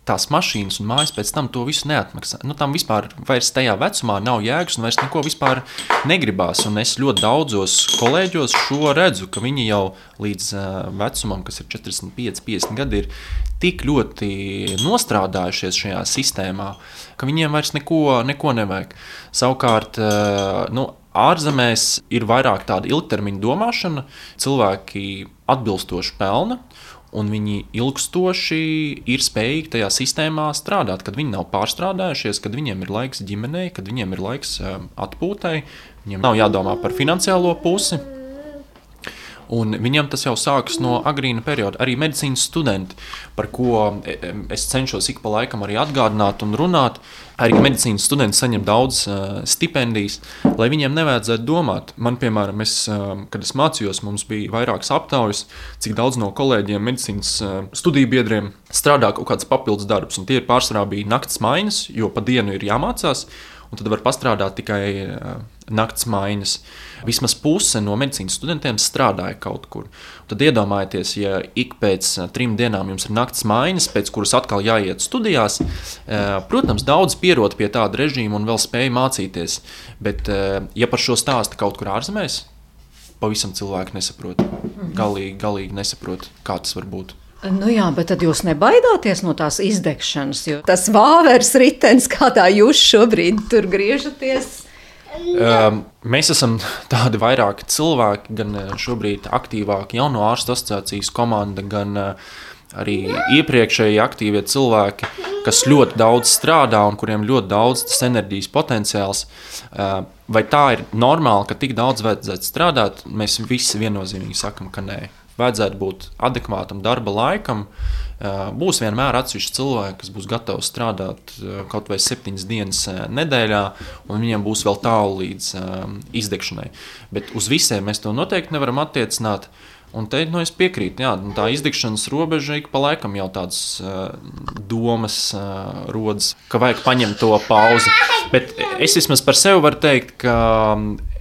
tās mašīnas un mājas pēc tam to visu neatmaksā. Nu, tam vispār vairs tajā vecumā nav jēgas un vairs neko vispār negribās. Un es ļoti daudzos kolēģos šo redzu, ka viņi jau līdz vecumam, kas ir 45, 50 gadi, ir tik ļoti nostrādājušies šajā sistēmā, ka viņiem vairs neko, neko nevajag. Savukārt, nu, ārzemēs ir vairāk tāda ilgtermiņa domāšana, cilvēki atbilstoši pelna un viņi ilgstoši ir spējīgi tajā sistēmā strādāt, kad viņi nav pārstrādājušies, kad viņiem ir laiks ģimenei, kad viņiem ir laiks um, atpūtai, viņiem nav jādomā par finansiālo pusi. Un viņam tas jau sākas no agrīna perioda. Arī medicīnas studenti, par ko e, e, es cenšos ik pa laikam arī atgādināt un runāt, arī medicīnas studenti saņem daudz uh, stipendijas, lai viņiem nevajadzētu domāt. Man, piemēram, es, uh, kad es mācījos, mums bija vairākas aptaujas, cik daudz no kolēģiem, medicīnas uh, studiju biedriem strādā kaut kāds papildus darbs. Un tie pārsvarā bija naktas maiņas, jo pa dienu ir jāmācās. un tad var pastrādāt tikai uh, naktas maiņas. Vismaz puse no medicīnas studentiem strādāja kaut kur. Tad iedomājieties, ja ik pēc uh, trim dienām jums ir naktas maiņas, pēc kuras atkal jāiet studijās. Uh, protams, daudz pierod pie tāda režīma un vēl spēja mācīties. Bet, uh, ja par šo stāstu kaut kur ārzemēs, pavisam cilvēki nesaprot. Galīgi, galīgi nesaprot, kā tas var būt. Nu jā, bet tad jūs nebaidāties no tās izdegšanas, jo tas vāveres ritenis, kādā jūs šobrīd tur griežaties. Um, mēs esam tādi vairāki cilvēki, gan uh, šobrīd aktīvāki jauno ārstu asociācijas komanda, gan uh, arī iepriekšēji aktīvie cilvēki, kas ļoti daudz strādā un kuriem ļoti daudz tas enerģijas potenciāls. Uh, vai tā ir normāli, ka tik daudz vajadzētu strādāt? Mēs visi viennozīmīgi sakam, ka nē vajadzētu būt adekvātam darba laikam. Būs vienmēr atsevišķi cilvēki, kas būs gatavi strādāt kaut vai septiņas dienas nedēļā, un viņiem būs vēl tālu līdz izdegšanai. Bet uz visiem mēs to noteikti nevaram attiecināt. Un te nu, es piekrītu, jā, tā izdegšanas robeža ik pa laikam jau tādas uh, domas uh, rodas, ka vajag paņemt to pauzi. Bet es vismaz par sevi varu teikt, ka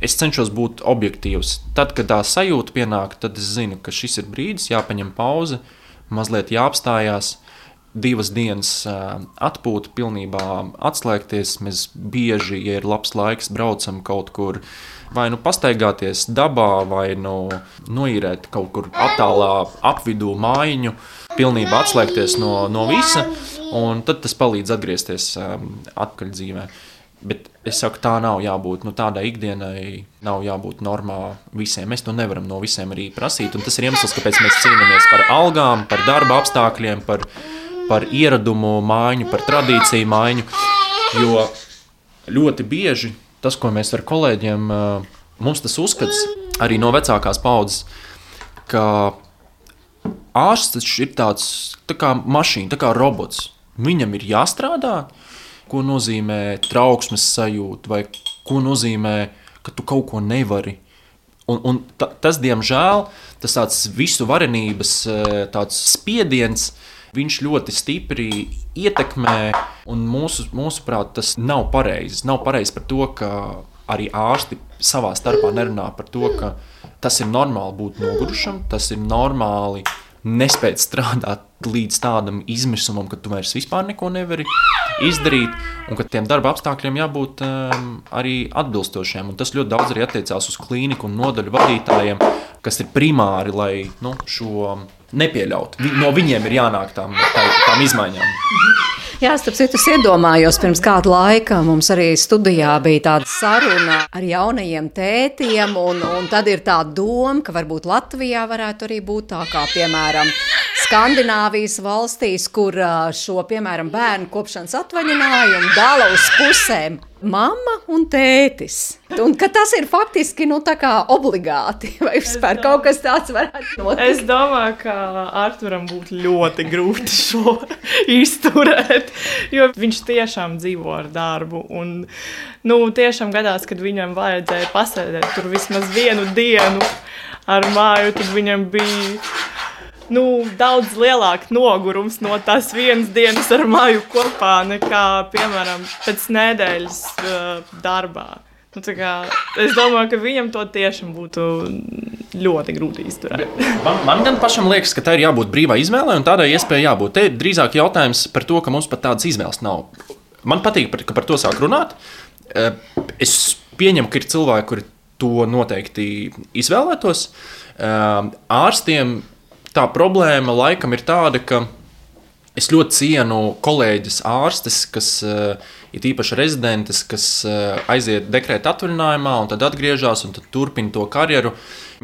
es cenšos būt objektīvs. Tad, kad tā sajūta pienāk, tad es zinu, ka šis ir brīdis, jāpaņem pauze, mazliet jāapstājās. Divas dienas uh, atpūta, pilnībā atslēgties. Mēs bieži, ja ir labs laiks, braucam kaut kur uh, vai nu pastaigāties dabā, vai nu noīrēt kaut kur attālā apvidū mājiņu, pilnībā atslēgties no, no visa, un tad tas palīdz atgriezties um, atpakaļ dzīvē. Bet es saku, tā nav jābūt. Nu, tādai ikdienai nav jābūt normā visiem. Mēs to nevaram no visiem arī prasīt. Tas ir iemesls, kāpēc mēs cīnāmies par algām, par darba apstākļiem, par, par ieradumu maiņu, par tradīciju maiņu. Jo ļoti bieži tas, ko mēs ar kolēģiem, mums tas uzskats arī no vecākās paudzes, ka ārsts ir tāds tā kā mašīna, tā kā robots. Viņam ir jāstrādā, ko nozīmē trauksmes sajūta, vai ko nozīmē, ka tu kaut ko nevari. Un, un ta, tas, diemžēl, tas tāds visu varenības tāds spiediens, viņš ļoti stipri ietekmē, un mūsu, mūsuprāt, tas nav pareizi. Nav pareizi par to, ka arī ārsti savā starpā nerunā par to, ka tas ir normāli būt nogurušam, tas ir normāli nespēt strādāt līdz tādam izmisumam, ka tu vairs vispār neko nevari izdarīt, un ka tiem darba apstākļiem jābūt um, arī atbilstošiem. Un tas ļoti daudz arī attiecās uz klīniku un nodaļu vadītājiem, kas ir primāri, lai nu, šo nepieļaut. No viņiem ir jānāk tām, tā, tām izmaiņām. Jā, starp citu, iedomājos, pirms kāda laika mums arī studijā bija tāda saruna ar jaunajiem tētiem, un, un tad ir tā doma, ka varbūt Latvijā varētu arī būt tā kā, piemēram, Skandināvijas valstīs, kur šo, piemēram, bērnu kopšanas atvaļinājumu dala uz pusēm mamma un tētis. Un tas ir faktiski nu, obligāti. Vai vispār kaut kas tāds varētu notikt? Es domāju, ka Arturam būtu ļoti grūti šo izturēt, jo viņš tiešām dzīvo ar darbu. Un, nu, tiešām gadās, kad viņam vajadzēja pasēdēt tur vismaz vienu dienu ar māju, tad viņam bija nu, daudz lielāks nogurums no tās vienas dienas ar māju kopā nekā, piemēram, pēc nedēļas uh, darbā. Nu, kā, es domāju, ka viņam to tiešām būtu ļoti grūti izturēt. man, man gan pašam liekas, ka tā ir jābūt brīvai izvēlei, un tādai iespējai jābūt. Te ir drīzāk jautājums par to, ka mums pat tādas izvēles nav. Man patīk, ka par to sāk runāt. Uh, es pieņemu, ka ir cilvēki, kuri to noteikti izvēlētos. Uh, ārstiem tā problēma laikam ir tāda, ka es ļoti cienu kolēģis ārstes, kas uh, ir īpaši rezidentes, kas uh, aiziet dekrēta atvaļinājumā un tad atgriežas un tad turpina to karjeru.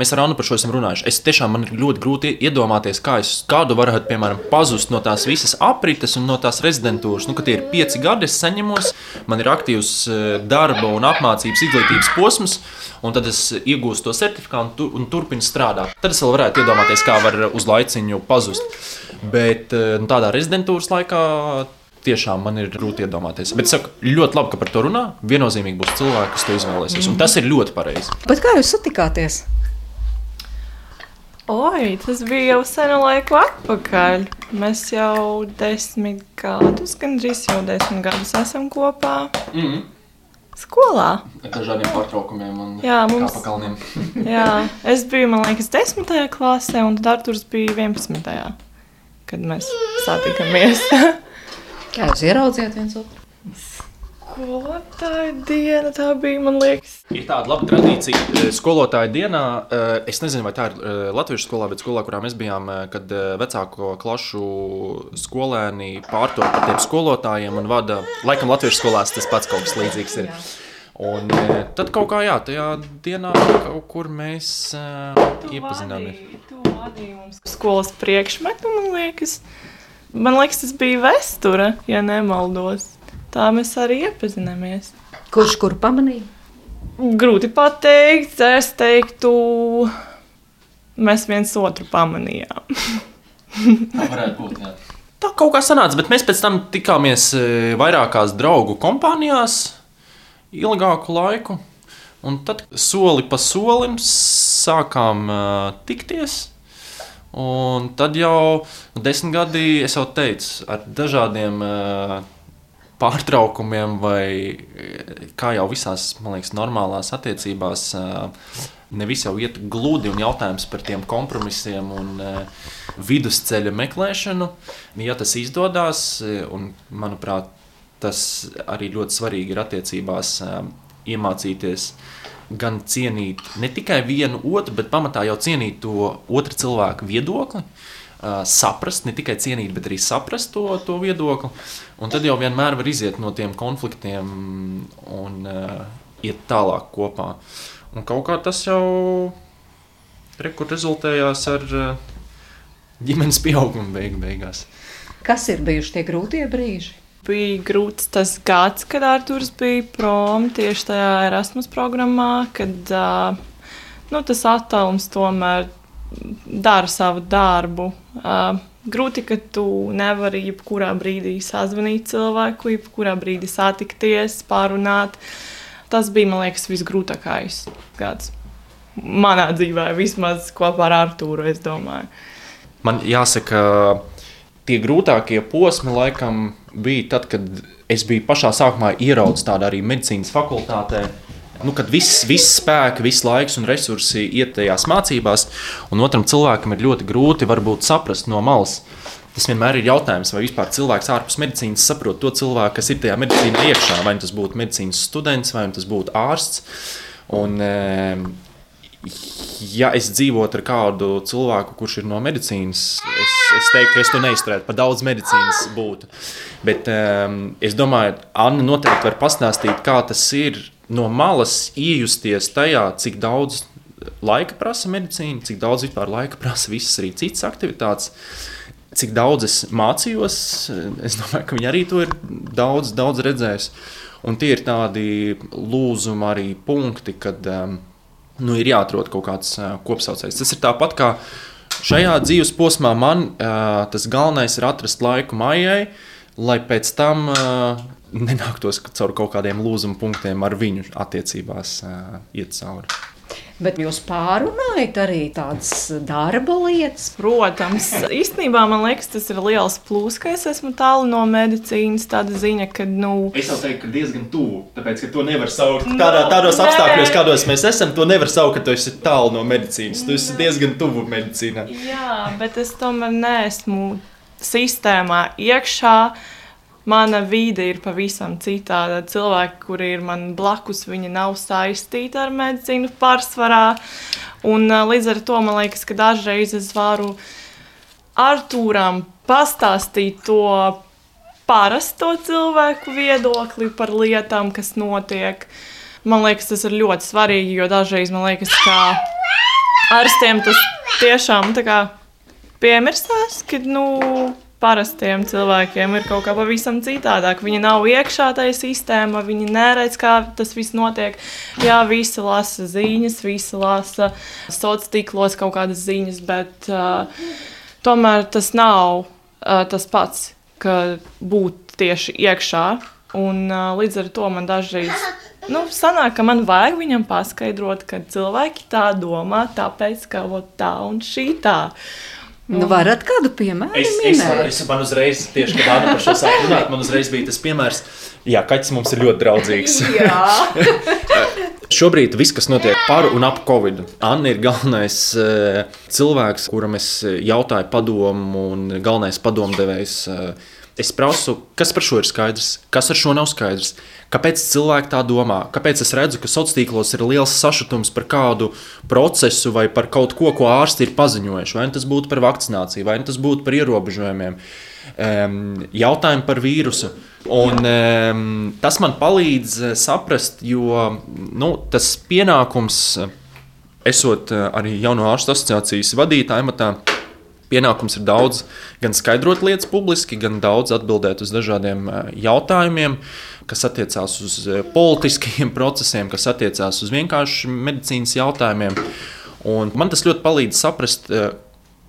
Mēs ar Annu par šo esam runājuši. Es tiešām man ir ļoti grūti iedomāties, kā es kādu varētu, piemēram, pazust no tās visas aprites un no tās rezidentūras. Nu, kad ir pieci gadi, es saņemos, man ir aktīvs eh, darba un apmācības izglītības posms, un tad es iegūstu to certifikātu un, tur, un turpinu strādāt. Tad es vēl varētu iedomāties, kā var uz laiciņu pazust. Bet nu, tādā rezidentūras laikā tiešām man ir grūti iedomāties. Bet es saku, ļoti labi, ka par to runā. Viennozīmīgi būs cilvēki, kas to izvēlēsies. Un tas ir ļoti pareizi. Bet kā jūs satikāties? Oi, tas bija jau senu laiku atpakaļ. Mēs jau desmit gadus, gandrīz jau desmit gadus esam kopā. Mm -hmm. Skolā. Ar dažādiem pārtraukumiem un Jā, mums- kalniem. Jā, es biju, man liekas, 10. klasē, un tad Arthurs bija 11. kad mēs satikāmies. Kā jūs ieraudzījāt viens otru? Skolotāja diena tā bija, man liekas. Ir tāda laba tradīcija. eh, Skolotāja dienā, eh, es nezinu, vai tā ir eh, Latvijas skolā, bet skolā, kurā mēs bijām, kad vecāko klašu skolēni pārto par tiem skolotājiem un vada, laikam, Latvijas skolās tas pats kaut kas līdzīgs ir. Un tad kaut kā, jā, tajā dienā kaut kur mēs uh, iepazināmies. Tu vadīji mums skolas priekšmetu, man liekas. Man liekas, tas bija vēsture, ja nemaldos. Tā mēs arī iepazināmies. Kurš kuru pamanīja? Grūti pateikt, es teiktu, mēs viens otru pamanījām. Tā varētu būt. Jā. Tā kaut kā sanāca, bet mēs pēc tam tikāmies eh, vairākās draugu kompānijās ilgāku laiku. Un tad soli pa solim sākām uh, tikties. Un tad jau desmit gadi, es jau teicu, ar dažādiem uh, pārtraukumiem, vai kā jau visās, man liekas, normālās attiecībās, nevis jau iet gludi un jautājums par tiem kompromisiem un vidusceļa meklēšanu. Ja tas izdodas, un manuprāt, tas arī ļoti svarīgi ir attiecībās iemācīties gan cienīt ne tikai vienu otru, bet pamatā jau cienīt to otru cilvēku viedokli. Saprast, ne tikai cienīt, bet arī saprast to, to viedokli. Un tad jau vienmēr var iziet no tiem konfliktiem un uh, iet tālāk kopā. Un kaut kā tas jau rekur rezultējās ar uh, ģimenes pieaugumu beig beigās. Kas ir bijuši tie grūtie brīži? Bija grūts tas gads, kad Arthurs bija prom tieši tajā Erasmus programmā, kad uh, nu, tas attālums tomēr dara savu darbu. Uh, grūti, ka tu nevari jebkurā brīdī sazvanīt cilvēku, jebkurā brīdī satikties, pārunāt. Tas bija, man liekas, visgrūtākais gads. Manā dzīvē, vismaz kopā ar domāju. Man jāsaka, tie grūtākie posmi laikam bija tad, kad es biju pašā sākumā ieraudzījis tādu arī medicīnas fakultātē. Nu, kad viss, viss spēks, viss laiks un resursi iet tajās mācībās, un otram cilvēkam ir ļoti grūti varbūt, saprast no malas. Tas vienmēr ir jautājums, vai vispār cilvēks ārpus medicīnas saprot to cilvēku, kas ir tajā medicīnā iekšā. Vai nu tas būtu medicīnas students, vai nu tas būtu ārsts. Un, eh, ja es dzīvotu ar kādu cilvēku, kurš ir no medicīnas, es, es teiktu, ka es to neizturētu. Par daudz medicīnas būtu. Bet um, es domāju, Anna noteikti var pastāstīt, kā tas ir no malas iejusties tajā, cik daudz laika prasa medicīna, cik daudz vispār laika prasa visas arī citas aktivitātes. Cik daudz es mācījos, es domāju, ka viņi arī to ir daudz, daudz redzējuši. Un tie ir tādi lūzumi, arī punkti, kad um, nu, ir jāatrod kaut kāds uh, kopsaucējs. Tas ir tāpat kā šajā dzīves posmā man uh, tas galvenais ir atrast laiku maijai, lai pēc tam uh, nenāktos caur kaut kādiem lūzuma punktiem ar viņu attiecībās uh, iet cauri. Bet jūs pārunājat arī tādas darba lietas. Protams, īstenībā man liekas, tas ir liels plūs, ka es esmu tālu no medicīnas. Tāda ziņa, ka, nu, Es jau teiktu, ka diezgan tuvu, tāpēc ka to nevar saukt. Tādā, tādos apstākļos, kādos mēs esam, to nevar saukt, ka tu esi tālu no medicīnas. Tu esi diezgan tuvu medicīnai. jā, bet es tomēr neesmu sistēmā iekšā. Mana vide ir pavisam citāda. Cilvēki, kuri ir man blakus, viņi nav saistīti ar medicīnu pārsvarā. Un, līdz ar to man liekas, ka dažreiz es varu Arthūram pastāstīt to parasto cilvēku viedokli par lietām, kas notiek. Man liekas, tas ir ļoti svarīgi, jo dažreiz man liekas, ka ārstiem tas tiešām piemirstās, ka nu, parastiem cilvēkiem ir kaut kā pavisam citādāk. Viņi nav iekšā tajā sistēmā, viņi neredz, kā tas viss notiek. Jā, visi lasa ziņas, visi lasa sociālos tīklos kaut kādas ziņas, bet uh, tomēr tas nav uh, tas pats, ka būt tieši iekšā. Un, uh, līdz ar to man dažreiz nu, sanāk, ka man vajag viņam paskaidrot, ka cilvēki tā domā, tāpēc ka tā un šī tā. Nu, varat kādu piemēru Es, es, minēt? es man uzreiz, tieši kad Anna par šo sāku runāt, man uzreiz bija tas piemērs, Jā, kaķis mums ir ļoti draudzīgs. Šobrīd viss, kas notiek par un ap Covid, Anna ir galvenais uh, cilvēks, kuram es jautāju padomu, un galvenais padomdevējs. Es prasu, kas par šo ir skaidrs, kas ar šo nav skaidrs, kāpēc cilvēki tā domā, kāpēc es redzu, ka sociālos tīklos ir liels sašutums par kādu procesu vai par kaut ko, ko ārsti ir paziņojuši. Vai nu tas būtu par vakcināciju, vai nu tas būtu par ierobežojumiem, um, jautājumi par vīrusu. Un, tas man palīdz eh, saprast, jo nu, tas pienākums, esot eh, arī jauno ārstu asociācijas vadītāja amatā, pienākums ir daudz gan skaidrot lietas publiski, gan daudz atbildēt uz dažādiem jautājumiem, kas attiecās uz politiskiem procesiem, kas attiecās uz vienkārši medicīnas jautājumiem. Un man tas ļoti palīdz saprast,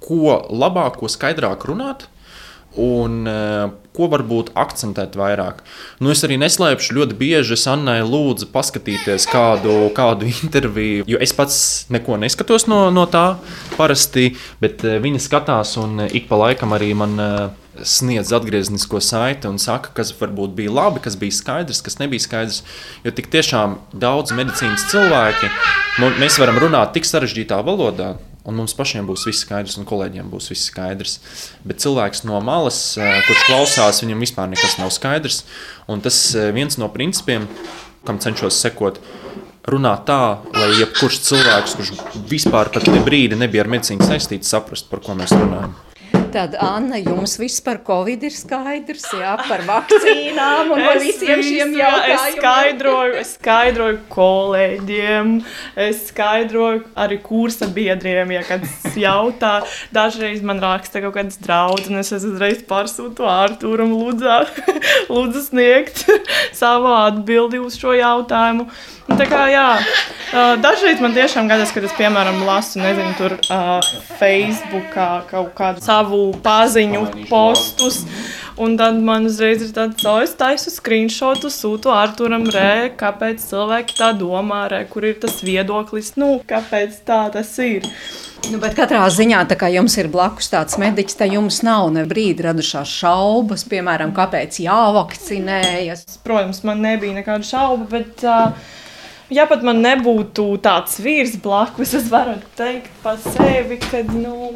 ko labāk, ko skaidrāk runāt un uh, ko varbūt akcentēt vairāk. Nu, es arī neslēpšu, ļoti bieži es Annai lūdzu paskatīties kādu, kādu interviju, jo es pats neko neskatos no, no tā parasti, bet uh, viņa skatās un ik pa laikam arī man. Sniedz atgrieznisko saiti un saka, kas varbūt bija labi, kas bija skaidrs, kas nebija skaidrs. Jo tik tiešām daudz medicīnas cilvēki, mēs varam runāt tik sarežģītā valodā, Un mums pašiem būs viss skaidrs, un kolēģiem būs viss skaidrs. Bet cilvēks no malas, eh, kurš klausās, viņam vispār nekas nav skaidrs. Un tas eh, viens no principiem, kam cenšos sekot, runāt tā, lai jebkurš cilvēks, kurš vispār pat ne brīdi nebija ar medicīnu saistīts, saprastu, par ko mēs runājam. Tad, Anna, jums viss par covid ir skaidrs, jā, par vakcīnām un par visiem šiem jautājumiem. Es skaidroju, es skaidroju kolēģiem, es skaidroju arī kursa biedriem, ja kāds jautā. Dažreiz man raksta kaut kādas draudzes, un es uzreiz pārsūtu Ārtūram lūdzu, lūdzu sniegt savu atbildi uz šo jautājumu. Un tā kā, jā, dažreiz man tiešām gadās, kad es, piemēram, lasu, nezinu, tur uh, Facebookā kaut kādu savu paziņu postus. Un tad man uzreiz ir tāds, oh, es taisu screenshotu, sūtu Arturam, re, kāpēc cilvēki tā domā, re, kur ir tas viedoklis, nu, kāpēc tā tas ir. Nu, bet katrā ziņā, tā kā jums ir blakus tāds mediķis, tad jums nav ne brīdi radušās šaubas, piemēram, kāpēc jāvakcinējas. Protams, man nebija nekāda šauba, bet. Uh, ja pat man nebūtu tāds vīrs blakus, es varu teikt par sevi, ka nu,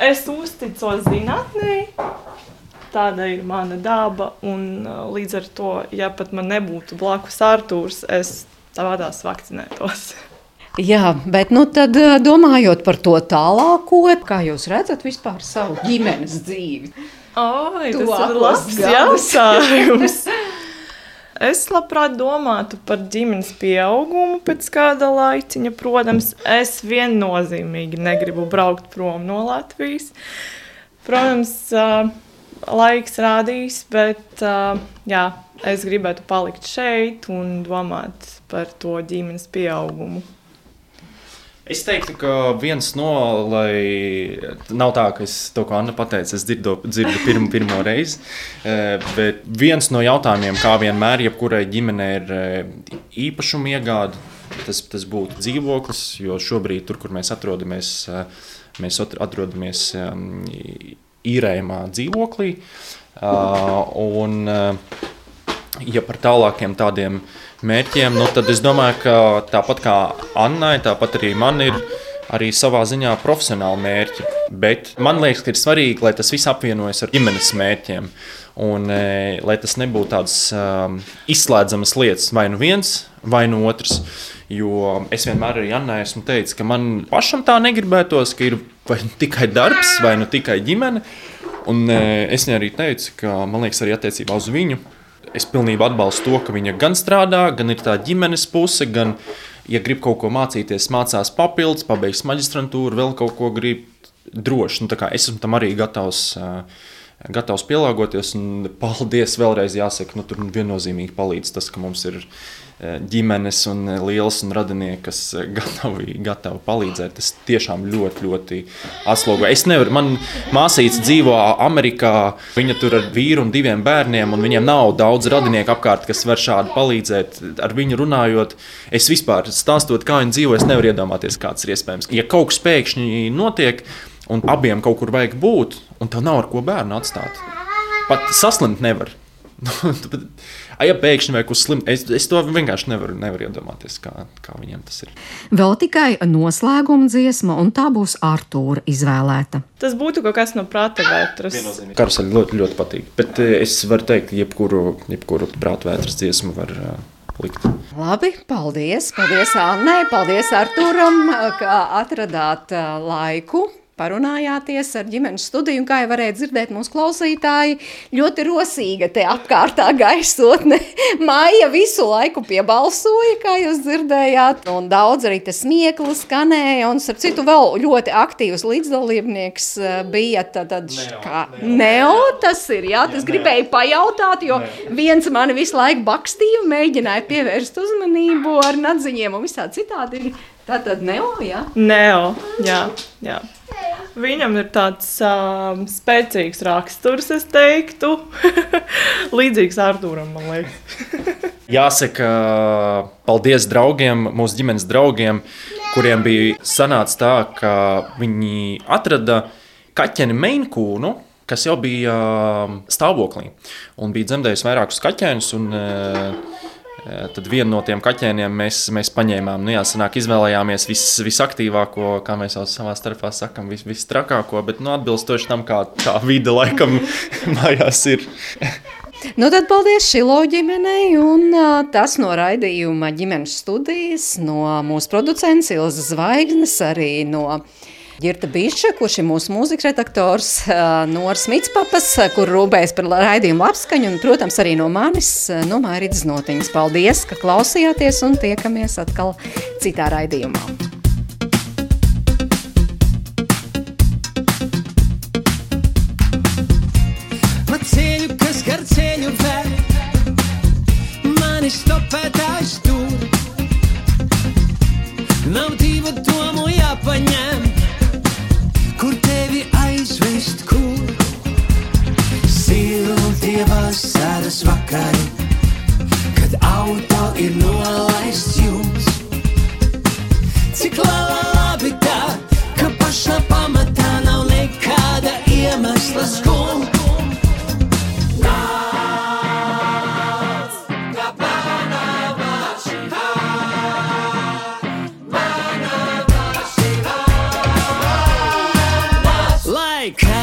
es uzticos zinātnē. Tāda ir mana daba, un uh, līdz ar to, ja pat man nebūtu blakus Arthurs, es tādās vakcinētos. Jā, bet nu tad uh, domājot par to tālāko, kā jūs redzat vispār savu ģimenes dzīvi? Ai, tas ir labs jautājums. Es labprāt domātu par ģimenes pieaugumu pēc kāda laiciņa. Protams, es viennozīmīgi negribu braukt prom no Latvijas. Protams, laiks rādīs, bet jā, es gribētu palikt šeit un domāt par to ģimenes pieaugumu. Es teiktu, ka viens no, lai nav tā, ka es to, ko Anna teica, es dzirdu, dzirdu pirmo, pirmo reizi, eh, bet viens no jautājumiem, kā vienmēr, jebkurai ģimenei ir eh, īpašuma iegāde, tas, tas būtu dzīvoklis, jo šobrīd, tur, kur mēs atrodamies, eh, mēs atrodamies īrējumā dzīvoklī. Un, ja par tālākiem tādiem mērķiem, nu, tad es domāju, ka tāpat kā Annai, tāpat arī man ir arī savā ziņā profesionāli mērķi. Bet man liekas, ka ir svarīgi, lai tas viss apvienojas ar ģimenes mērķiem. Un, e, lai tas nebūtu tādas um, izslēdzamas lietas, vai nu viens, vai nu otrs. Jo es vienmēr arī Annai esmu teicis, ka man pašam tā negribētos, ka ir vai nu tikai darbs, vai nu tikai ģimene. Un e, es viņai arī teicu, ka man liekas, arī attiecībā uz viņu es pilnībā atbalstu to, ka viņa gan strādā, gan ir tā ģimenes puse, gan, ja grib kaut ko mācīties, mācās papildus, pabeigs maģistrantūru, vēl kaut ko grib droši. Nu, es esmu tam arī gatavs. Gatavs pielāgoties, un paldies vēlreiz jāsaka, nu, tur viennozīmīgi palīdz tas, ka mums ir uh, ģimenes un liels un radinieki, kas gatavi, gatavi palīdzēt. Tas tiešām ļoti, ļoti atslogo. Es nevaru, man māsīca dzīvo Amerikā, viņa tur ar vīru un diviem bērniem, un viņiem nav daudz radinieku apkārt, kas var šādi palīdzēt. Ar viņu runājot, es vispār stāstot, kā viņi dzīvo, es nevaru iedomāties, kāds ir iespējams. Ja kaut kas pēkšņi notiek, un abiem kaut kur vajag būt, un tev nav ar ko bērnu atstāt, pat saslimt nevar. Ja pēkšņi vai kas slims, es, es to vienkārši nevaru, nevaru iedomāties, kā, kā viņiem tas ir. Vēl tikai noslēguma dziesma, un tā būs Artūra izvēlēta. Tas būtu kaut kas no prāta vētras. Karuseļi ļoti, ļoti patīk. Bet eh, es varu teikt, jebkuru, jebkuru prāta vētras dziesmu var uh, likt. Labi, paldies. Paldies Annai, paldies Arturam, ka atradāt uh, laiku parunājāties ar ģimenes studiju, un kā jau varēja dzirdēt mūsu klausītāji, ļoti rosīga te apkārtā gaisotne. Māja visu laiku piebalsoja, kā jūs dzirdējāt, un daudz arī tas smieklis skanēja, un starp citu vēl ļoti aktīvs līdzdalībnieks eh, bija tad, tad Neo, kā Neo. Neo, tas ir, jā, tas gribēju pajautāt, jo viens mani visu laiku bakstīja, mēģināja pievērst uzmanību ar nadziņiem un visā citādi. Tātad Neo, jā. Neo, jā, jā. Viņam ir tāds um, spēcīgs raksturs, es teiktu. Līdzīgs Arthūram, man liekas. Jāsaka, paldies draugiem, mūsu ģimenes draugiem, kuriem bija sanācis tā, ka viņi atrada kaķeni Meinkūnu. Kas jau bija um, stāvoklī, un bija dzemdējusi vairākus kaķēnus. Un, uh, Tad vienu no tiem kaķēniem mēs, mēs paņēmām. Nu, jā, sanāk, izvēlējāmies vis, visaktīvāko, kā mēs jau savā starpā sakām, vis, vistrakāko, bet nu, atbilstoši tam, kā tā vide laikam mājās ir. Nu, tad paldies Šilo ģimenei, un uh, tas no raidījuma ģimenes studijas, no mūsu producents Ilzas Zvaigznes, arī no Girta Biša, kurš ir mūsu mūzikas redaktors, uh, Noras Mitspapas, kur rūpējas par raidījumu apskaņu, un, protams, arī no manis, uh, no Mairītas Notiņas. Paldies, ka klausījāties, un tiekamies atkal citā raidījumā. Ceļu vēl, mani stopētājs tur. Nav divu domu jāpaņem, kur tevi aizvest, kur. Siltie vasaras vakari, kad auto ir nolaists jums. Cik labi tā, ka pašā pamatā nav nekāda iemesla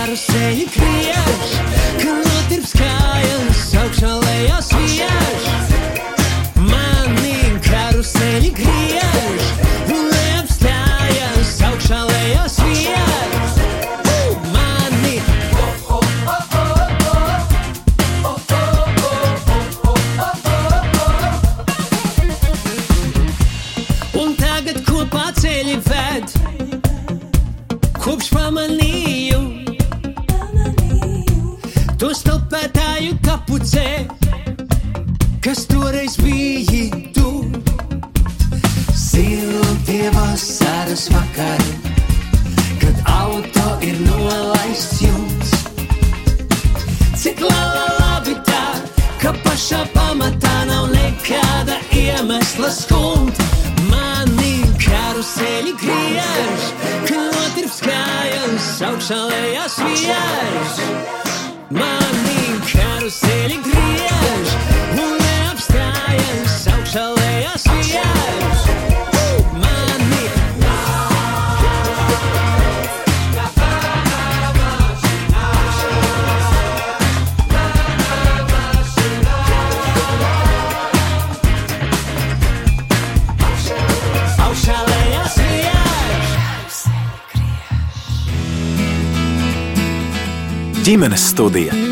skumt. Lai karuseļi griež, studija.